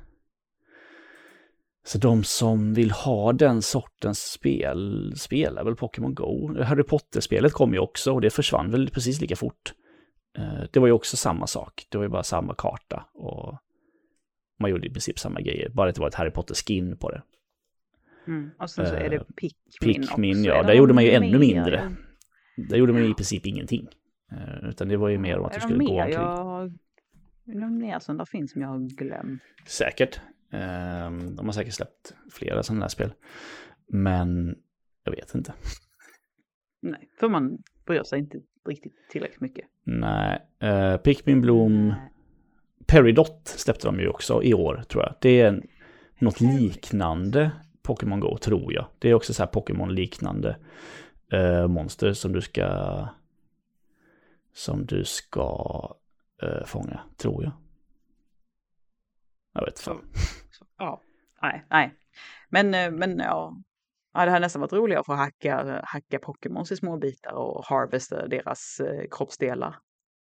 så de som vill ha den sortens spel spelar väl Pokémon Go. Harry Potter-spelet kom ju också och det försvann väl precis lika fort. Eh, det var ju också samma sak. Det var ju bara samma karta och man gjorde i princip samma grejer. Bara att det var ett Harry Potter-skin på det. Mm. Och sen så är det Eh, Pikmin, Pikmin, också. ja, Är där det gjorde man ju ännu mer? mindre. Där gjorde man ju i princip ingenting. Eh, utan det var ju mer om att du skulle någon gå mer omkring. jag... Någon mer som där finns som jag har glömt? Säkert. Ehm, de har säkert släppt flera sådana här spel. Men jag vet inte. Nej, för man bryr sig inte riktigt tillräckligt mycket. Nej. Uh, Pikmin Bloom, Nej. Peridot släppte de ju också i år tror jag. Det är en, något liknande Pokémon Go tror jag. Det är också så här Pokémon-liknande eh, monster som du ska som du ska eh, fånga, tror jag. Jag vet fan. Ja, nej, nej. Men, eh, men ja. ja, det hade nästan varit roligare att få hacka, hacka Pokémons i små bitar och harvesta deras eh, kroppsdelar.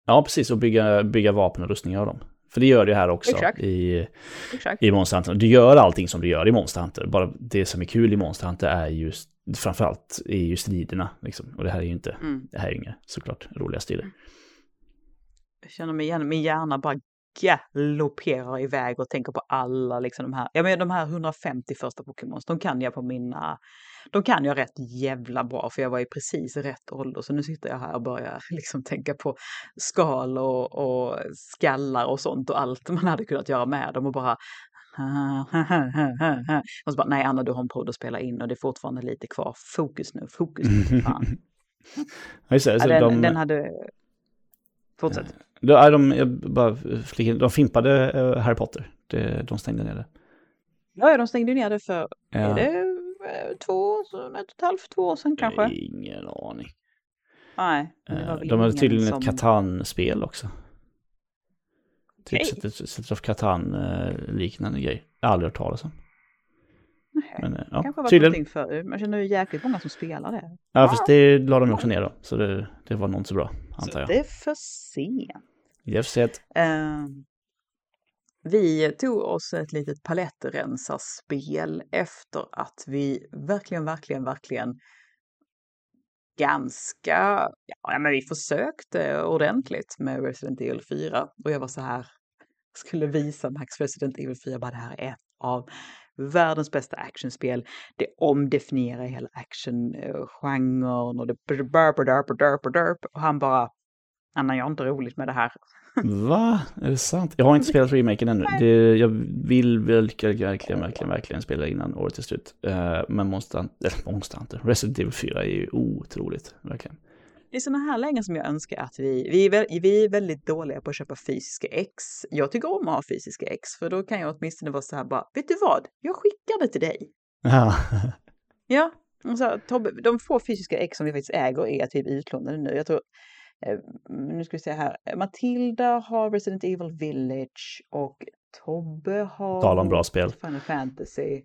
Ja, precis. Och bygga, bygga vapen och rustningar av dem. För det gör det här också Exakt. i, Exakt. i Monster Hunter. Du gör allting som du gör i Monster Hunter. Bara det som är kul i Monster Hunter är ju framförallt är ju striderna. Liksom. Och det här är ju inte, Mm. det här är ju inga såklart roliga strider. Jag känner mig igen, min hjärna bara galopperar iväg och tänker på alla liksom de här, ja men de här 150 första Pokémons, de kan jag på mina, de kan jag rätt jävla bra för jag var i precis rätt ålder så nu sitter jag här och börjar liksom tänka på skal och, och skallar och sånt och allt man hade kunnat göra med dem och bara och så bara, nej Anna du har en podd att spela in och det är fortfarande lite kvar, fokus nu, fokus nu fan. Ja, just det, så Ja, den, de, den hade, fortsätt. de, ja, de, jag bara de fimpade eh, Harry Potter. Det, de stängde ner det. Ja, de stängde ner det för Ja. Är det eh, två ett och ett halvt, två år sedan kanske? Ingen aning. Nej. Eh, De ingen tydligen som- ett Catan-spel också. Typ Settlers of Catan-liknande grej. Jag har aldrig hört talas om. Nej, Men, eh, det ja, kanske har varit tydligen. någonting för Man känner ju jäkligt många som spelar det. Ja, fast det la de också ner då. Så det, det var nog inte så bra, antar Så jag. det är för sent. Jeff sett. Ehm, vi tog oss ett litet palettrensarspel efter att vi verkligen, verkligen, verkligen ganska, ja men vi försökte ordentligt med Resident Evil 4 och jag var så här, skulle visa Max Resident Evil 4, bara det här är ett av världens bästa actionspel. Det omdefinierar hela actiongenren och det burp, och han bara, Anna, jag har inte roligt med det här. Va? Är det sant? Jag har inte spelat remaken ännu. Det, jag vill verkligen, verkligen, verkligen, verkligen spela innan året är slut. Uh, men Monster, eller Monster Hunter, Resident Evil 4 är ju otroligt, verkligen. Det är sådana här lägen som jag önskar att vi, vi är, vi är väldigt dåliga på att köpa fysiska ex. Jag tycker om att ha fysiska ex, för då kan jag åtminstone vara så här bara, vet du vad, jag skickar det till dig. Ja. ja, så, Tobbe, de få fysiska ex som vi faktiskt äger är typ utlånade nu. Jag tror Eh, nu ska vi se här. Matilda har Resident Evil Village och Tobbe har... Tala om bra spel. Final Fantasy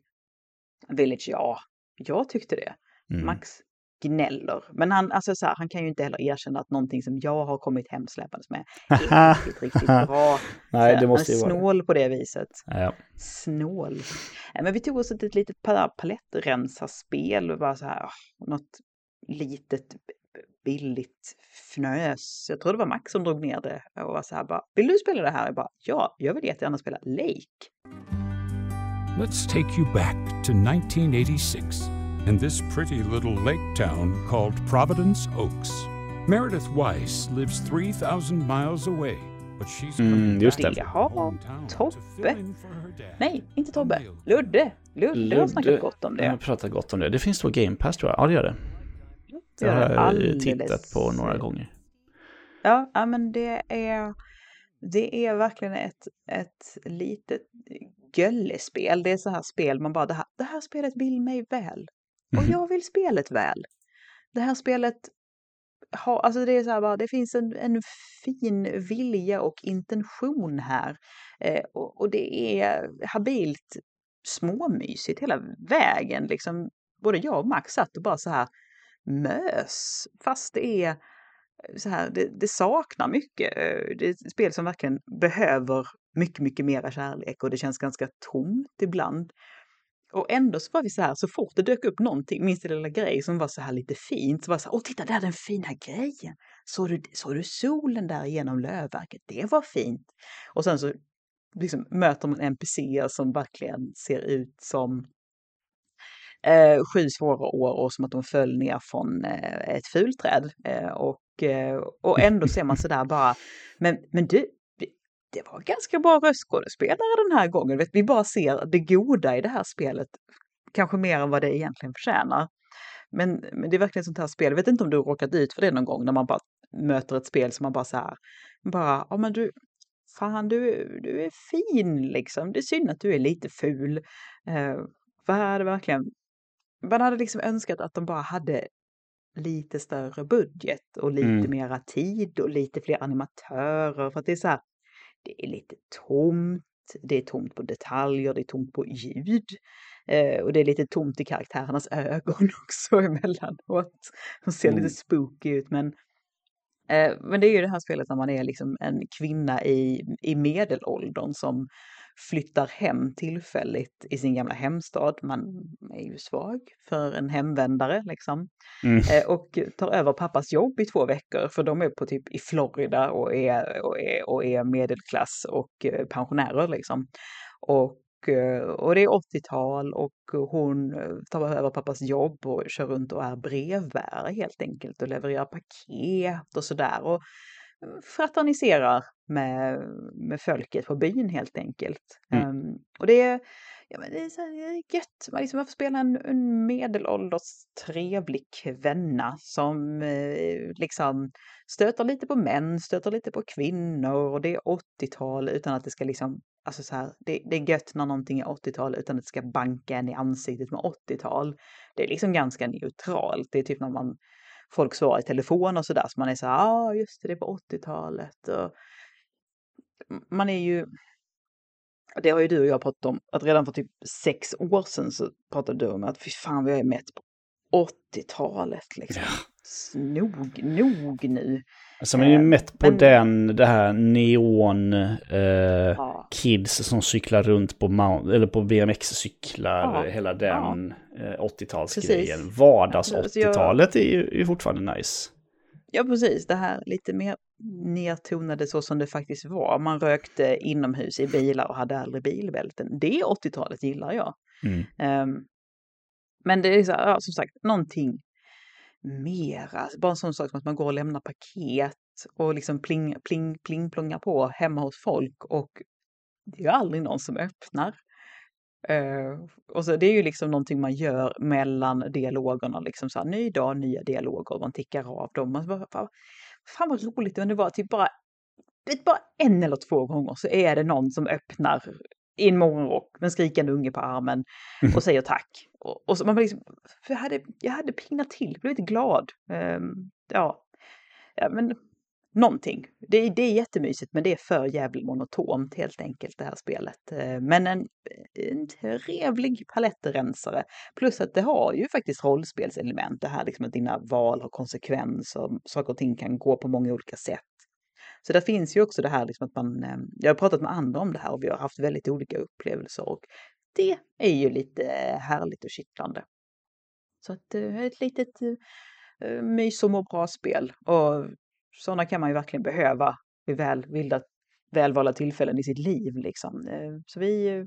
Village, ja. Jag tyckte det. Mm. Max gnäller. Men han, alltså så här, han kan ju inte heller erkänna att någonting som jag har kommit hemsläpandes med är riktigt, riktigt bra. Nej, det måste ju vara. snål på det viset. Ja. Snål. Men vi tog oss ett litet palettrensarspel och bara så här, något litet billigt fnös. Jag tror det var Max som drog ner det och var så här bara, vill du spela det här? Jag bara, ja, jag vill jättegärna spela Lake. Let's take you back to 1986 in this pretty little lake town called Providence Oaks. Meredith Weiss lives 3000 miles away. Mm, just det. Jaha, Tobbe. Nej, inte Tobbe. Ludde. Ludde, Ludde har snackat gott om det. Jag har pratat gott om det. Det finns då Game Pass tror jag. Ja, det gör det. Det har jag alldeles... tittat på några gånger. Ja, ja men det är, det är verkligen ett, ett litet göllespel. Det är så här spel man bara, det här, det här spelet vill mig väl. Och mhm. jag vill spelet väl. Det här spelet har, alltså det är så här bara, det finns en, en fin vilja och intention här. Eh, och, och, det är habilt småmysigt hela vägen. Liksom, både jag och Max satt och bara så här, mös. Fast det är så här, det, det, saknar mycket. Det är ett spel som verkligen behöver mycket, mycket mera kärlek och det känns ganska tomt ibland. Och ändå så var vi så här, så fort det dök upp någonting, minst det lilla grej som var så här lite fint, så var det så här, åh titta där den fina grejen! Såg du, såg du solen där genom lövverket? Det var fint! Och sen så liksom möter man NPCer som verkligen ser ut som eh, sju svåra år och som att de föll ner från eh, ett fulträd. Eh, och, eh, och ändå ser man sådär bara, men, men du, det var ganska bra röstskådespelare den här gången. Vi bara ser det goda i det här spelet, kanske mer än vad det egentligen förtjänar. Men, men det är verkligen sånt här spel, jag vet inte om du har råkat ut för det någon gång när man bara möter ett spel som man bara så här, bara, ja men du, fan du, du är fin liksom, det är synd att du är lite ful. Eh, är det verkligen man hade liksom önskat att de bara hade lite större budget och lite mm. mera tid och lite fler animatörer. För att det är så här, det är lite tomt, det är tomt på detaljer, det är tomt på ljud. Eh, och det är lite tomt i karaktärernas ögon också emellanåt. De ser mm. lite spooky ut men eh, men det är ju det här spelet när man är liksom en kvinna i, i medelåldern som flyttar hem tillfälligt i sin gamla hemstad. Man är ju svag för en hemvändare liksom. Mm. Eh, och tar över pappas jobb i två veckor för de är på typ i Florida och är, och är, och är medelklass och eh, pensionärer liksom. Och eh, och det är 80-tal och hon tar över pappas jobb och kör runt och är brevbärare helt enkelt och levererar paket och sådär. Och fraterniserar med, med folket på byn helt enkelt. Mm. Um, och det är, ja, men det är, så här, gött, man liksom får spela en, en medelålders trevlig kvinna som eh, liksom stöter lite på män, stöter lite på kvinnor och det är 80-tal utan att det ska liksom, alltså så här, det, det är gött när någonting är 80-tal utan att det ska banka en i ansiktet med 80-tal. Det är liksom ganska neutralt, det är typ när man folk svarar i telefon och sådär. Så man är så här, ja ah, just det, det är på 80-talet. Och man är ju, det har ju du och jag pratat om, att redan för typ sex år sedan så pratade du om att fy fan vad jag är mätt på 80-talet liksom. Ja. Nog, nog nu. Alltså man är ju Eh, mätt på men- den, det här neon eh, Ja. kids som cyklar runt på, mount, eller på BMX-cyklar, Ja, hela den eh, 80-talsgrejen. Precis. Vardags Alltså, jag- 80-talet är ju, är fortfarande nice. Ja, precis. Det här lite mer nedtonade så som det faktiskt var. Man rökte inomhus i bilar och hade aldrig bilbälten. Det 80-talet gillar jag. Mm. Ehm, men det är så här, ja, som sagt, någonting mera. Alltså, bara en sån sak som att man går och lämnar paket och liksom pling, pling, pling plongar på hemma hos folk och det är ju aldrig någon som öppnar. Uh, och så det är ju liksom någonting man gör mellan dialogerna, liksom så här, ny dag, nya dialoger, man tickar av dem. Man bara, fan, fan vad roligt, men det var typ bara, vet, bara en eller två gånger så är det någon som öppnar i en morgonrock med en skrikande unge på armen och säger tack. Och, och så man bara liksom, för jag hade, jag hade pinat till, blev lite glad. Ehm, ja. ja, men någonting. Det, är- det är jättemysigt men det är för jävligt monotont helt enkelt det här spelet. Eh, Men en, en trevlig palettrensare. Plus att det har ju faktiskt rollspelselement. Det här liksom att dina val har konsekvenser. Saker och ting kan gå på många olika sätt. Så där finns ju också det här liksom att man, ehm, jag har pratat med andra om det här och vi har haft väldigt olika upplevelser och det är ju lite eh, härligt och kittlande. Så att eh, ett litet eh, eh, mys och må bra-spel. Och sådana kan man ju verkligen behöva vid väl, vilda, välvalda tillfällen i sitt liv. Liksom. Så vi,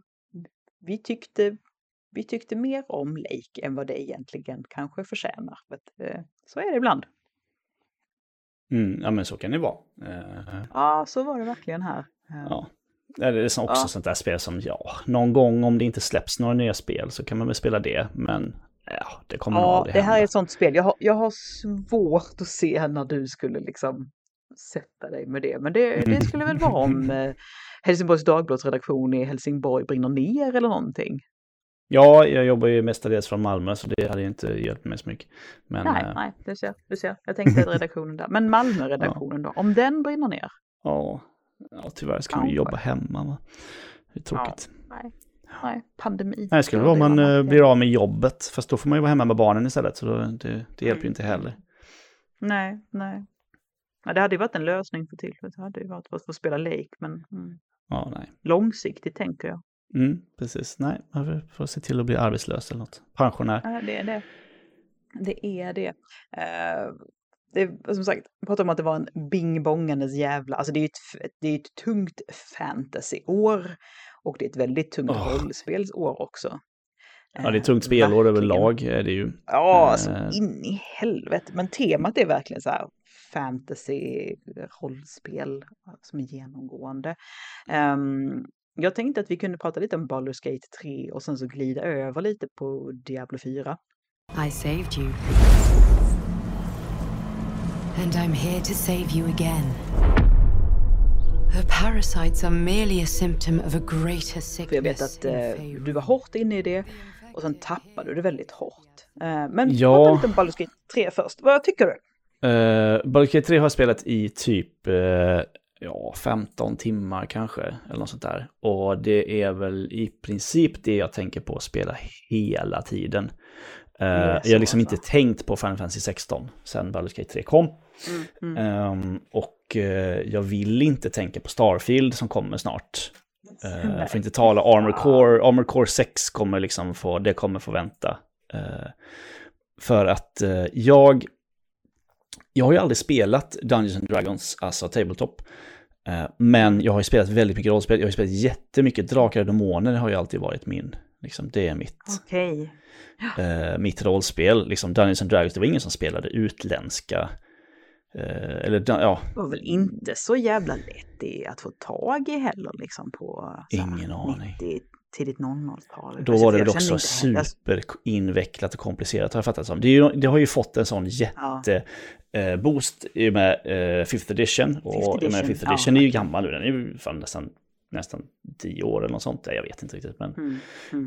vi, tyckte, vi tyckte mer om Lake än vad det egentligen kanske förtjänar. För Så är det ibland. Mm, ja men så kan det vara. Eh, Ja, så var det verkligen här. Eh, ja. Det är också Ja. sånt där spel som, ja, någon gång om det inte släpps några nya spel så kan man väl spela det. Men ja, det kommer nog Ja, aldrig det här är hända. ett sånt spel. Jag har, jag har svårt att se när du skulle liksom sätta dig med det. Men det, det skulle väl vara om eh, Helsingborgs Dagblads redaktion i Helsingborg brinner ner eller någonting. Ja, jag jobbar ju mestadels från Malmö så det hade ju inte hjälpt mig så mycket. Men nej, eh, nej, du ser, du ser. Jag tänkte redaktionen där. Men Malmö-redaktionen då, om den brinner ner? ja, ja, tyvärr ska Ja. jobba hemma. Va? Det är tråkigt. Nej, nej, pandemi. Nej, det skulle Ja, vara om man eh, blir av med jobbet. Fast då får man ju vara hemma med barnen istället. Så då, det, det hjälper ju inte heller. Nej, nej. Ja, det hade ju varit en lösning för tillfället. Det hade ju varit att få spela lek, men mm, Ja, nej. långsiktigt tänker jag. Mm, precis. Nej, man får- se till att bli arbetslös eller något. Pensionär. Ja, det är det. Det är det. Eh, det som sagt, jag pratade om att det var en bing-bongandes jävla, alltså det är ju ett, det är ett tungt fantasyår och det är ett väldigt tungt Åh. rollspelsår också. Ja, det är Eh, tungt spelår överlag är det ju. Ja, alltså Eh. in i helvete. Men temat är verkligen så här fantasy, rollspel som är genomgående. Ehm, jag tänkte att vi kunde prata lite om Baldur's Gate 3 och sen så glida över lite på Diablo 4. I saved you. And I'm here to save you again. The parasites are merely a symptom of a greater För jag vet sickness att eh, du var hårt inne i det och sen tappade du det väldigt hårt. Eh, men Ja. prata lite om Baldur's Gate 3 först. Vad tycker du? Uh, Baldur's Gate 3 har jag spelat i typ eh, ja, 15 timmar kanske. Eller något sånt där. Och det är väl i princip det jag tänker på att spela hela tiden. Eh, jag har liksom inte tänkt på Final Fantasy 16 sen Baldur's Gate 3 kom. Mm, Ehm, och eh, jag vill inte tänka på Starfield som kommer snart. Uh, för inte tala Armor Core. Armor Core 6 kommer liksom få, det kommer få vänta. Eh, för att jag, jag har ju aldrig spelat Dungeons and Dragons, alltså Tabletop. Eh, men jag har ju spelat väldigt mycket rollspel, jag har ju spelat jättemycket Drakar och Demoner, det har ju alltid varit min, liksom, det är mitt, Okej. eh, mitt rollspel. Liksom Dungeons and Dragons, det var ingen som spelade utländska, eh, eller ja, Det var väl inte så jävla lätt att få tag i heller liksom på Ingen aning. 90, tidigt 00-tal. Då var det väl också superinvecklat och komplicerat har jag fattat som. Det, ju, det har ju fått en sån jätte eh, boost i och med eh, Fifth edition. Och Fifth edition, Fifth edition är ju gammal nu, den är ju fan nästan, nästan tio år eller något sånt. Jag vet inte riktigt men Mm,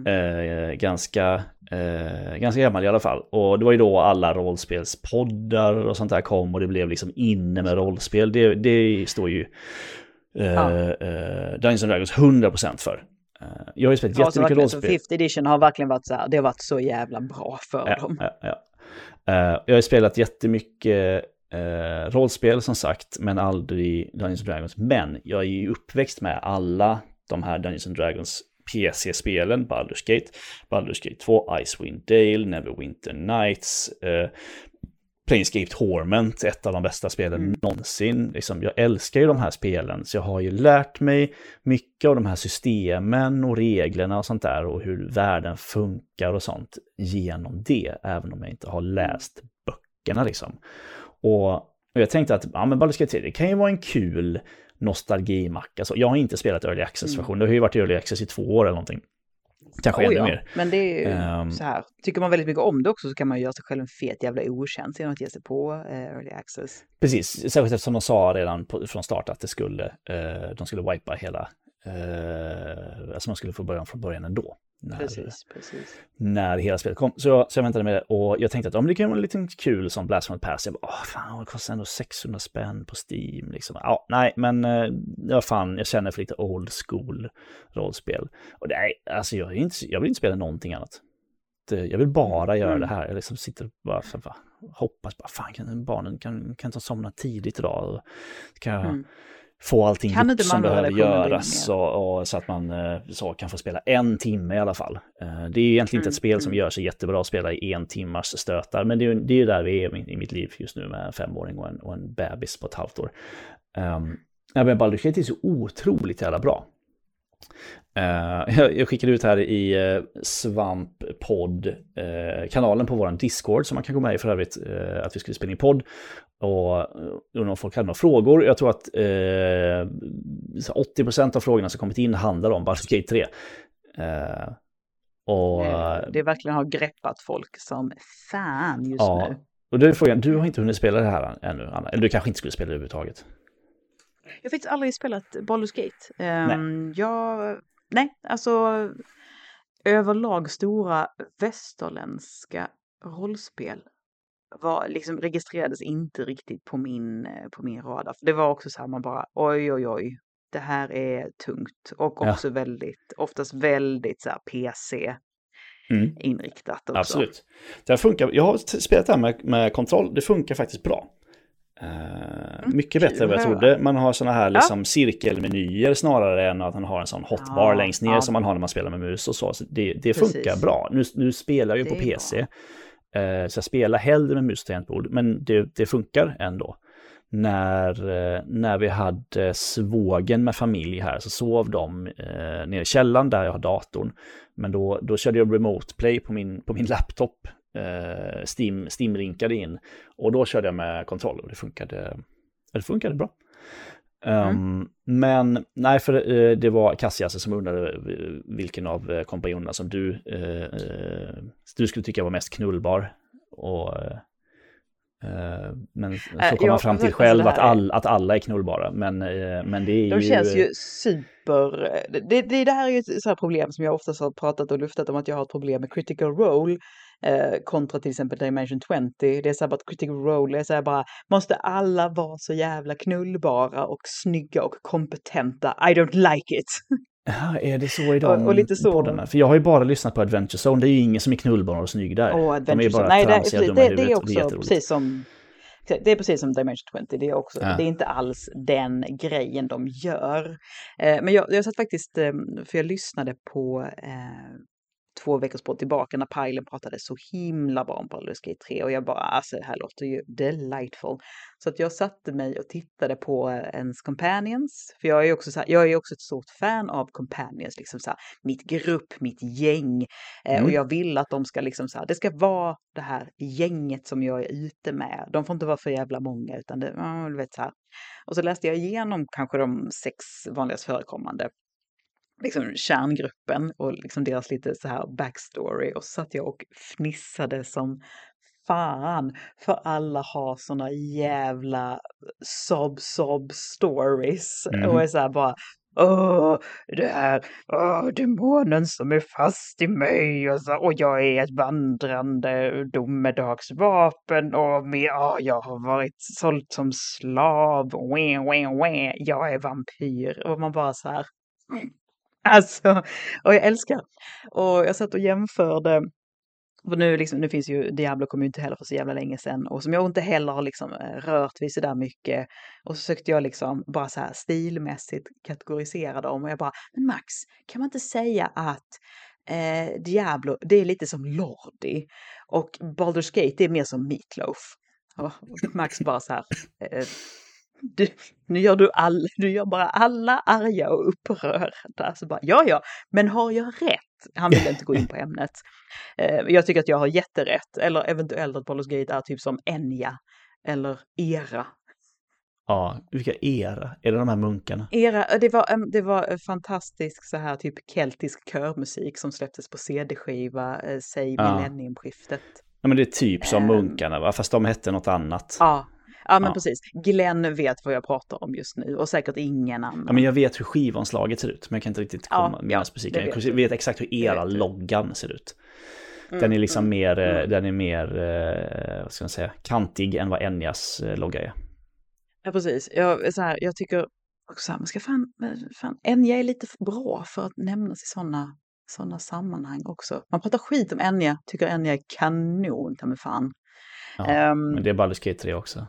mm. eh, ganska, eh, ganska gammal i alla fall. Och det var ju då alla rollspelspoddar och sånt där kom och det blev liksom inne med rollspel. Det, det står ju eh, Ja. eh, Dungeons Dragons 100% för. Eh, Jag har ju spelat jättemycket rollspel. Fifth edition har verkligen varit så här, det har varit så jävla bra för Ja, dem. ja, ja. Eh, jag har spelat jättemycket eh, rollspel som sagt, men aldrig Dungeons and Dragons. Men jag är ju uppväxt med alla de här Dungeons and Dragons PC-spelen, Baldur's Gate, Baldur's Gate 2, Icewind Dale, Neverwinter Nights, eh, Planescape Torment, ett av de bästa spelen mm. någonsin. Liksom, jag älskar ju de här spelen, så jag har ju lärt mig mycket av de här systemen och reglerna och sånt där och hur världen funkar och sånt genom det, även om jag inte har läst böckerna liksom. Och, och jag tänkte att ja, men Baldur's Gate 3, det kan ju vara en kul nostalgimacka. Alltså, jag har inte spelat Early Access-version, mm. det har ju varit Early Access i två år eller någonting. Kanske oh, ännu ja. mer. Men det är ju um, så här, tycker man väldigt mycket om det också så kan man göra sig själv en fet jävla otjänst genom att ge sig på eh, Early Access. Precis, särskilt eftersom de sa redan på, från start att det skulle, eh, de skulle wipa hela, eh, alltså man skulle få början från början ändå. När, precis, precis. när hela spelet kom. Så jag, så jag väntade med det och jag tänkte att om det kan vara lite kul som Blast from the Past. Jag bara, åh, fan, det kostar ändå 600 spänn på Steam. Liksom. Ja, nej, men eh, ja, fan, jag känner för lite old school rollspel. Och det är, alltså jag, inte, jag vill inte spela någonting annat. Jag vill bara göra mm. det här. Jag liksom sitter och bara, för, bara hoppas, bara, fan, kan, barnen kan, kan inte somna tidigt idag? Kan jag, mm få allting kan gjort som behöver göras och, och, så att man eh, så kan få spela en timme i alla fall. Eh, det är egentligen inte ett mm, spel som mm. gör sig jättebra att spela i en timmars stötar, men det är, det är där vi är i mitt liv just nu med en femåring och en, och en bebis på ett halvt år. Um, ja, men Baldur's Gate är så otroligt jävla bra. Uh, jag skickade ut här i uh, Svamppodd-kanalen uh, på vår Discord, som man kan gå med i för övrigt, att vi skulle spela in podd. Och undrar om folk hade några frågor. Jag tror att 80% av frågorna som kommit in handlar om Baldur's Gate 3. och, det verkligen har greppat folk som fan just ja, nu. Och då är frågan, du har inte hunnit spela det här ännu, Anna. Eller du kanske inte skulle spela det överhuvudtaget. Jag har faktiskt aldrig spelat Baldur's Gate. Um, nej. Jag, nej, alltså överlag stora västerländska rollspel var, liksom, registrerades inte riktigt på min, eh, på min radar. För det var också så här man bara oj oj oj, det här är tungt och också ja. väldigt, oftast väldigt så här PC. Mm. inriktat också. Absolut. Det funkar, jag har spelat det här med, med kontroll, det funkar faktiskt bra. Uh, mycket bättre än vad jag trodde. Man har sådana här liksom ja. cirkelmenyer snarare än att man har en sån hotbar ja, längst ner ja. som man har när man spelar med mus och så. så det, det funkar bra. Nu, nu spelar jag ju på PC. Uh, så jag spelar hellre med mus och tangentbord, men det, det funkar ändå. När, uh, när vi hade svågen med familj här så sov de uh, nere i källaren där jag har datorn. Men då, då körde jag remote play på min, på min laptop eh, Steam, Steam rinkade in. Och då körde jag med kontroll och det funkade, det funkade bra. Mm. Um, men nej, för uh, det var Cassias som undrade vilken av uh, kompanjonerna som du, uh, du skulle tycka var mest knullbar. Och, men så kom man fram till själv att, all, att alla är knullbara. Men, men det är De ju... känns ju super... Det, det, det här är ju ett så problem som jag oftast har pratat och luftat om att jag har ett problem med critical role eh, kontra till exempel Dimension 20. Det är så här bara critical role, det är så här bara, måste alla vara så jävla knullbara och snygga och kompetenta? I don't like it. Ja, är det så i de och, och lite så. poddarna? För jag har ju bara lyssnat på Adventure Zone, det är ju ingen som är knullbar och snygg där. Oh, de är bara Nej, tramsiga, det, det, det, det är också det är precis som det är precis som Dimension 20, det är också, ja. det är inte alls den grejen de gör. Eh, men jag, jag satt faktiskt, eh, för jag lyssnade på eh, två veckors podd tillbaka när Pajlen pratade så himla bra om Baldur's Gate 3 och jag bara, alltså det här låter ju delightful. Så att jag satte mig och tittade på ens companions, för jag är också så här, jag är också ett stort fan av companions, liksom så här, mitt grupp, mitt gäng. Eh, mm. Och jag vill att de ska liksom så här, det ska vara det här gänget som jag är ute med. De får inte vara för jävla många utan det, du vet så här. Och så läste jag igenom kanske de sex vanligast förekommande liksom kärngruppen och liksom deras lite så här backstory. Och så satt jag och fnissade som fan för alla har såna jävla sob-sob stories. Mm. och är så här bara Åh, det här, åh, demonen som är fast i mig. Och, så, och jag är ett vandrande domedagsvapen och med, åh, jag har varit såld som slav, wä, wä, wä, jag är vampyr. Och man bara så här Alltså, och jag älskar. Och jag satt och jämförde för nu, liksom, nu finns ju Diablo kom ju inte heller för så jävla länge sedan och som jag inte heller har liksom eh, rört vid så där mycket. Och så försökte jag liksom bara så här stilmässigt kategorisera dem och jag bara, men Max, kan man inte säga att eh, Diablo, det är lite som Lordi och Baldur's Gate, det är mer som Meatloaf. Och Max bara så här, eh, du, nu, gör du, all, du gör bara alla arga och upprörda. Så bara, ja, ja, men har jag rätt? Han vill inte gå in på ämnet. Eh, jag tycker att jag har jätterätt, eller eventuellt att Baldur's Gate är typ som Enya eller Era. Ja, vilka era? Är det de här munkarna? Era, det var, det var fantastisk så här typ keltisk körmusik som släpptes på CD-skiva, eh, säg Ja. millenniumskiftet. Ja, men det är typ som Ehm. munkarna, va? Fast de hette något annat. Ja, ja men Ja. precis. Glenn vet vad jag pratar om just nu och säkert ingen annan. Ja, men jag vet hur skivomslaget ser ut, men jag kan inte riktigt komma med ja, musiken. det Jag vet vet, exakt hur era loggan ser ut. Mm, Den är liksom mm, mer, eh, mm. den är mer, eh, vad ska man säga, kantig än vad Enyas eh, logga är. Ja, precis. Jag, så här, jag tycker också att man ska fan, fan, Enya är lite för bra för att nämnas i sådana såna sammanhang också. Man pratar skit om Enya, tycker Enya är kanon, ta mig fan. Ja, Ehm, men det är Baldur's Gate 3 också.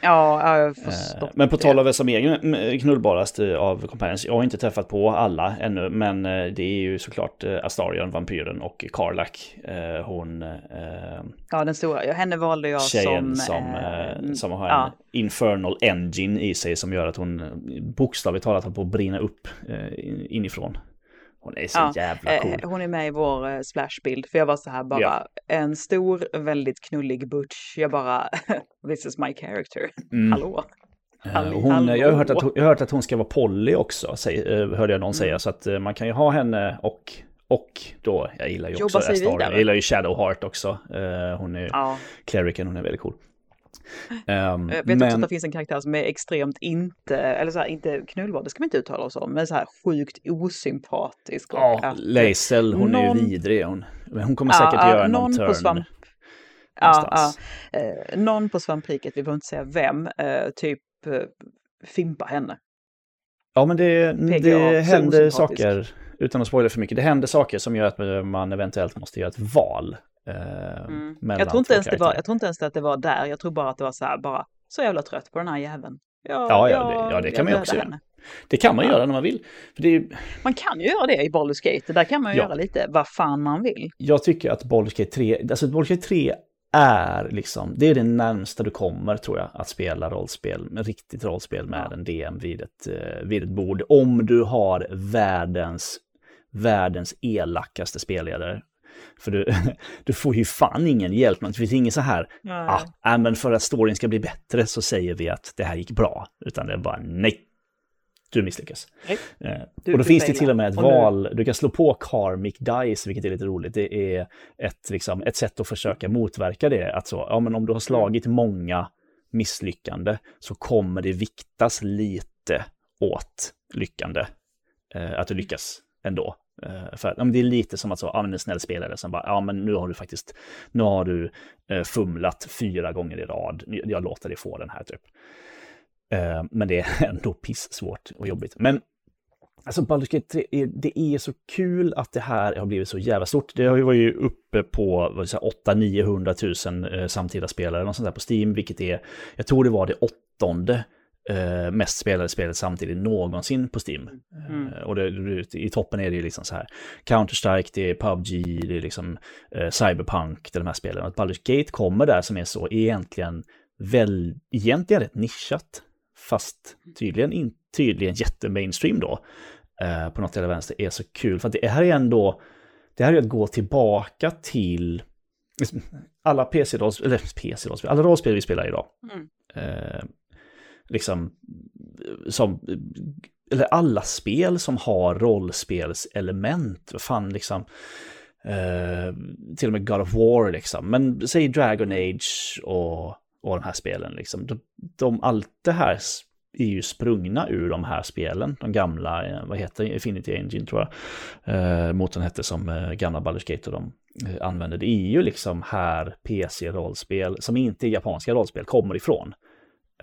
Ja, ja, jag Eh, förstår. Men på tal av vem som är mm, knullbarast eh, av Companions, jag har inte träffat på alla ännu, men eh, det är ju såklart eh, Astarion, vampyren och Karlak. Eh, Hon, eh, Ja, den stora. Henne valde jag tjejen som... som, eh, eh, som har en ja. infernal engine i sig som gör att hon eh, bokstavligt talat håller på att brinna upp eh, inifrån. Hon är så Ja, jävla cool. Eh, hon är med i vår eh, splashbild. För jag var så här bara, Ja. en stor, väldigt knullig butch. Jag bara, this is my character. Mm. Hallå? Eh, Halli- hon, jag, har hört att, jag har hört att hon ska vara Polly också, säg, eh, hörde jag någon Mm. säga. Så att eh, man kan ju ha henne och, och då, jag gillar ju Jobba också sig Astarion. vidare. Jag gillar ju Shadowheart också. Eh, hon är Ja. clericen, hon är väldigt cool. Ehm, Jag vet också att men, det finns en karaktär som är extremt inte, eller så här, inte knullbar, det ska man inte uttala oss om, men så här sjukt osympatisk. ja, att- Lae'zel, hon är någon- ju vidrig. Hon, men hon kommer säkert ja, göra någon någon på turn. svamp- Ja, ja, eh, någon på svampriket, vi behöver inte säga vem, eh, typ eh, fimpa henne. Ja, men det, PGA, det händer saker, utan att spoila för mycket, det händer saker som gör att man eventuellt måste göra ett val. Eh, Mm. Jag tror, inte ens det var, jag tror inte ens att det var där, jag tror bara att det var så här, bara så jävla trött på den här jäveln. Ja, Ja, ja, jag- det- ja, det kan jag man ju också göra. Det kan man Ja. göra när man vill. Är, Man kan ju göra det i Baldur's Gate, där kan man ju Ja. göra lite vad fan man vill. jag tycker att Baldur's Gate 3, alltså Baldur's Gate 3 är liksom, det är det närmsta du kommer tror jag, att spela rollspel, riktigt rollspel med en DM vid ett, eh, vid ett bord. Om du har världens, världens elakaste spelledare. För du, du får ju fan ingen hjälp, det finns ingen så här, Nej. ah, men för att storyn ska bli bättre så säger vi att det här gick bra. Utan det är bara nej, du misslyckas. Nej. Eh, Du- och då finns det till och med ett Och val, du kan slå på Karmic Dice, vilket är lite roligt. Det är ett, liksom, ett sätt att försöka motverka det. Att så, ja, men om du har slagit många misslyckande så kommer det viktas lite åt lyckande. Eh, att du lyckas ändå. Eh, för ja, men det är lite som att så, ja, men en snäll spelare som bara, ja men nu har du faktiskt, nu har du eh, fumlat fyra gånger i rad, jag låter dig få den här typ. Eh, men det är ändå pissvårt och jobbigt. Men Alltså Baldur's Gate 3, det är så kul att det här har blivit så jävla stort. Det har ju varit uppe på 800-900 000 eh, samtida spelare något sånt där på Steam, vilket är, jag tror det var det åttonde eh, mest spelade spelet samtidigt någonsin på Steam. Mm. Eh, och det, i toppen är det ju liksom så här, Counter-Strike, det är PubG, det är liksom eh, Cyberpunk, det är de här spelen. Att Baldur's Gate kommer där som är så egentligen, väl, egentligen rätt nischat, fast tydligen, in, tydligen jättemainstream då eh, på något eller vänster är så kul. För att det här är ändå, det här är att gå tillbaka till alla PC-rollspel, eller PC-rollspel, alla rollspel vi spelar idag. Mm. Liksom, som, eller alla spel som har rollspelselement. Vad fan liksom, eh, till och med God of War liksom. Men säg Dragon Age och, och de här spelen liksom. De, de, allt det här är ju sprungna ur de här spelen. De gamla, eh, vad heter Infinity Engine tror jag. Eh, motorn hette som eh, gamla Baldur's Gate och de eh, använder. Det är ju liksom här PC-rollspel som inte är japanska rollspel kommer ifrån.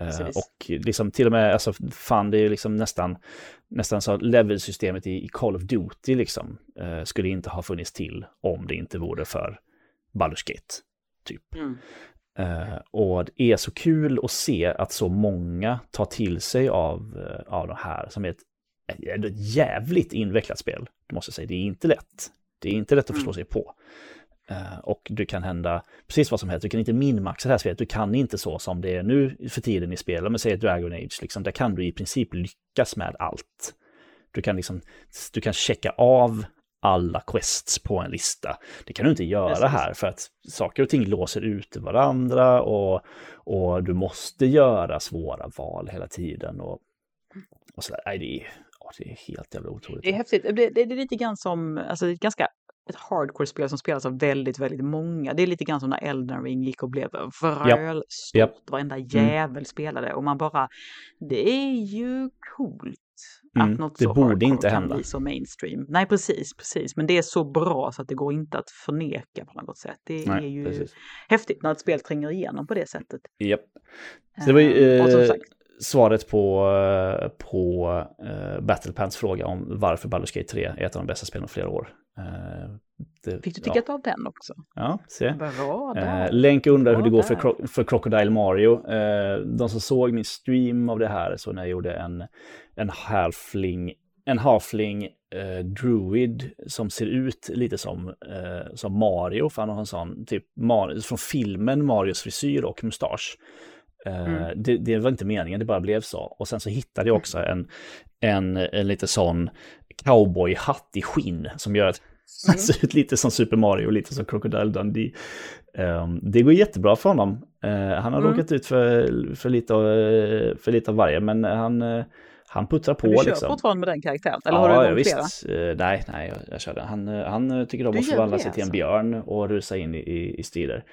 Eh, Precis. och liksom till och med, alltså fan det är liksom nästan, nästan så att levelsystemet i, i Call of Duty liksom eh, skulle inte ha funnits till om det inte vore för Baldur's Gate, typ. Mm. Eh, och det är så kul att se att så många tar till sig av, eh, av det här som är ett, ett jävligt invecklat spel. Det måste jag säga, det är inte lätt. Det är inte lätt att förstå Mm. sig på. Eh, och det kan hända precis vad som helst. Du kan inte minmaxa det här spelet. Du kan inte så som det är nu för tiden i spel. Men säg Dragon Age, liksom, där kan du i princip lyckas med allt. Du kan, liksom, du kan checka av alla quests på en lista. Det kan du inte göra Precis. här för att saker och ting låser ut varandra och, och du måste göra svåra val hela tiden. Och, och sådär. Nej, det är, ja, det är helt jävla otroligt. Det är häftigt. Det, det, det är lite grann som, alltså det är ett ganska ett hardcore-spel som spelas av väldigt, väldigt många. Det är lite grann som när Elden Ring gick och blev vrölstort. Japp. Varenda jävel spelade och man bara, det är ju coolt. Mm, Att något det så borde inte kan hända. bli så mainstream. Nej, precis, precis. Men det är så bra så att det går inte att förneka på något sätt. Det är Nej, ju precis. häftigt när ett spel tränger igenom på det sättet. Japp. Så det var ju Ehm, och som eh, sagt, svaret på, på eh, Battlepants fråga om varför Baldur's Gate 3 är ett av de bästa spelen på flera år. Eh, det, fick du ja. tickat av den också? Ja, se. Bra där. Länk undrar hur Bra det går för. Cro- för Crocodile Mario. Eh, de som såg min stream av det här så när jag gjorde en, en halfling, en halfling eh, druid som ser ut lite som, eh, som Mario, för han har en sån typ Mar- från filmen Marios frisyr och mustasch. Eh, Mm. det, det var inte meningen, det bara blev så. Och sen så hittade jag också en, en, en lite sån cowboyhatt i skinn som gör att han ser ut lite som Super Mario och lite som Crocodile Dundee. Um, det går jättebra för honom. Eh, han har Mm. råkat ut för, för, lite av, för lite av varje, men han, eh, han puttrar på du kör liksom. fortfarande med den karaktären? Eller ja, har du ja, någon flera? visst. Eh, nej, nej, jag, jag kör det. Han, eh, han eh, tycker om att förvandla sig till en alltså? björn och rusa in i, i, strider.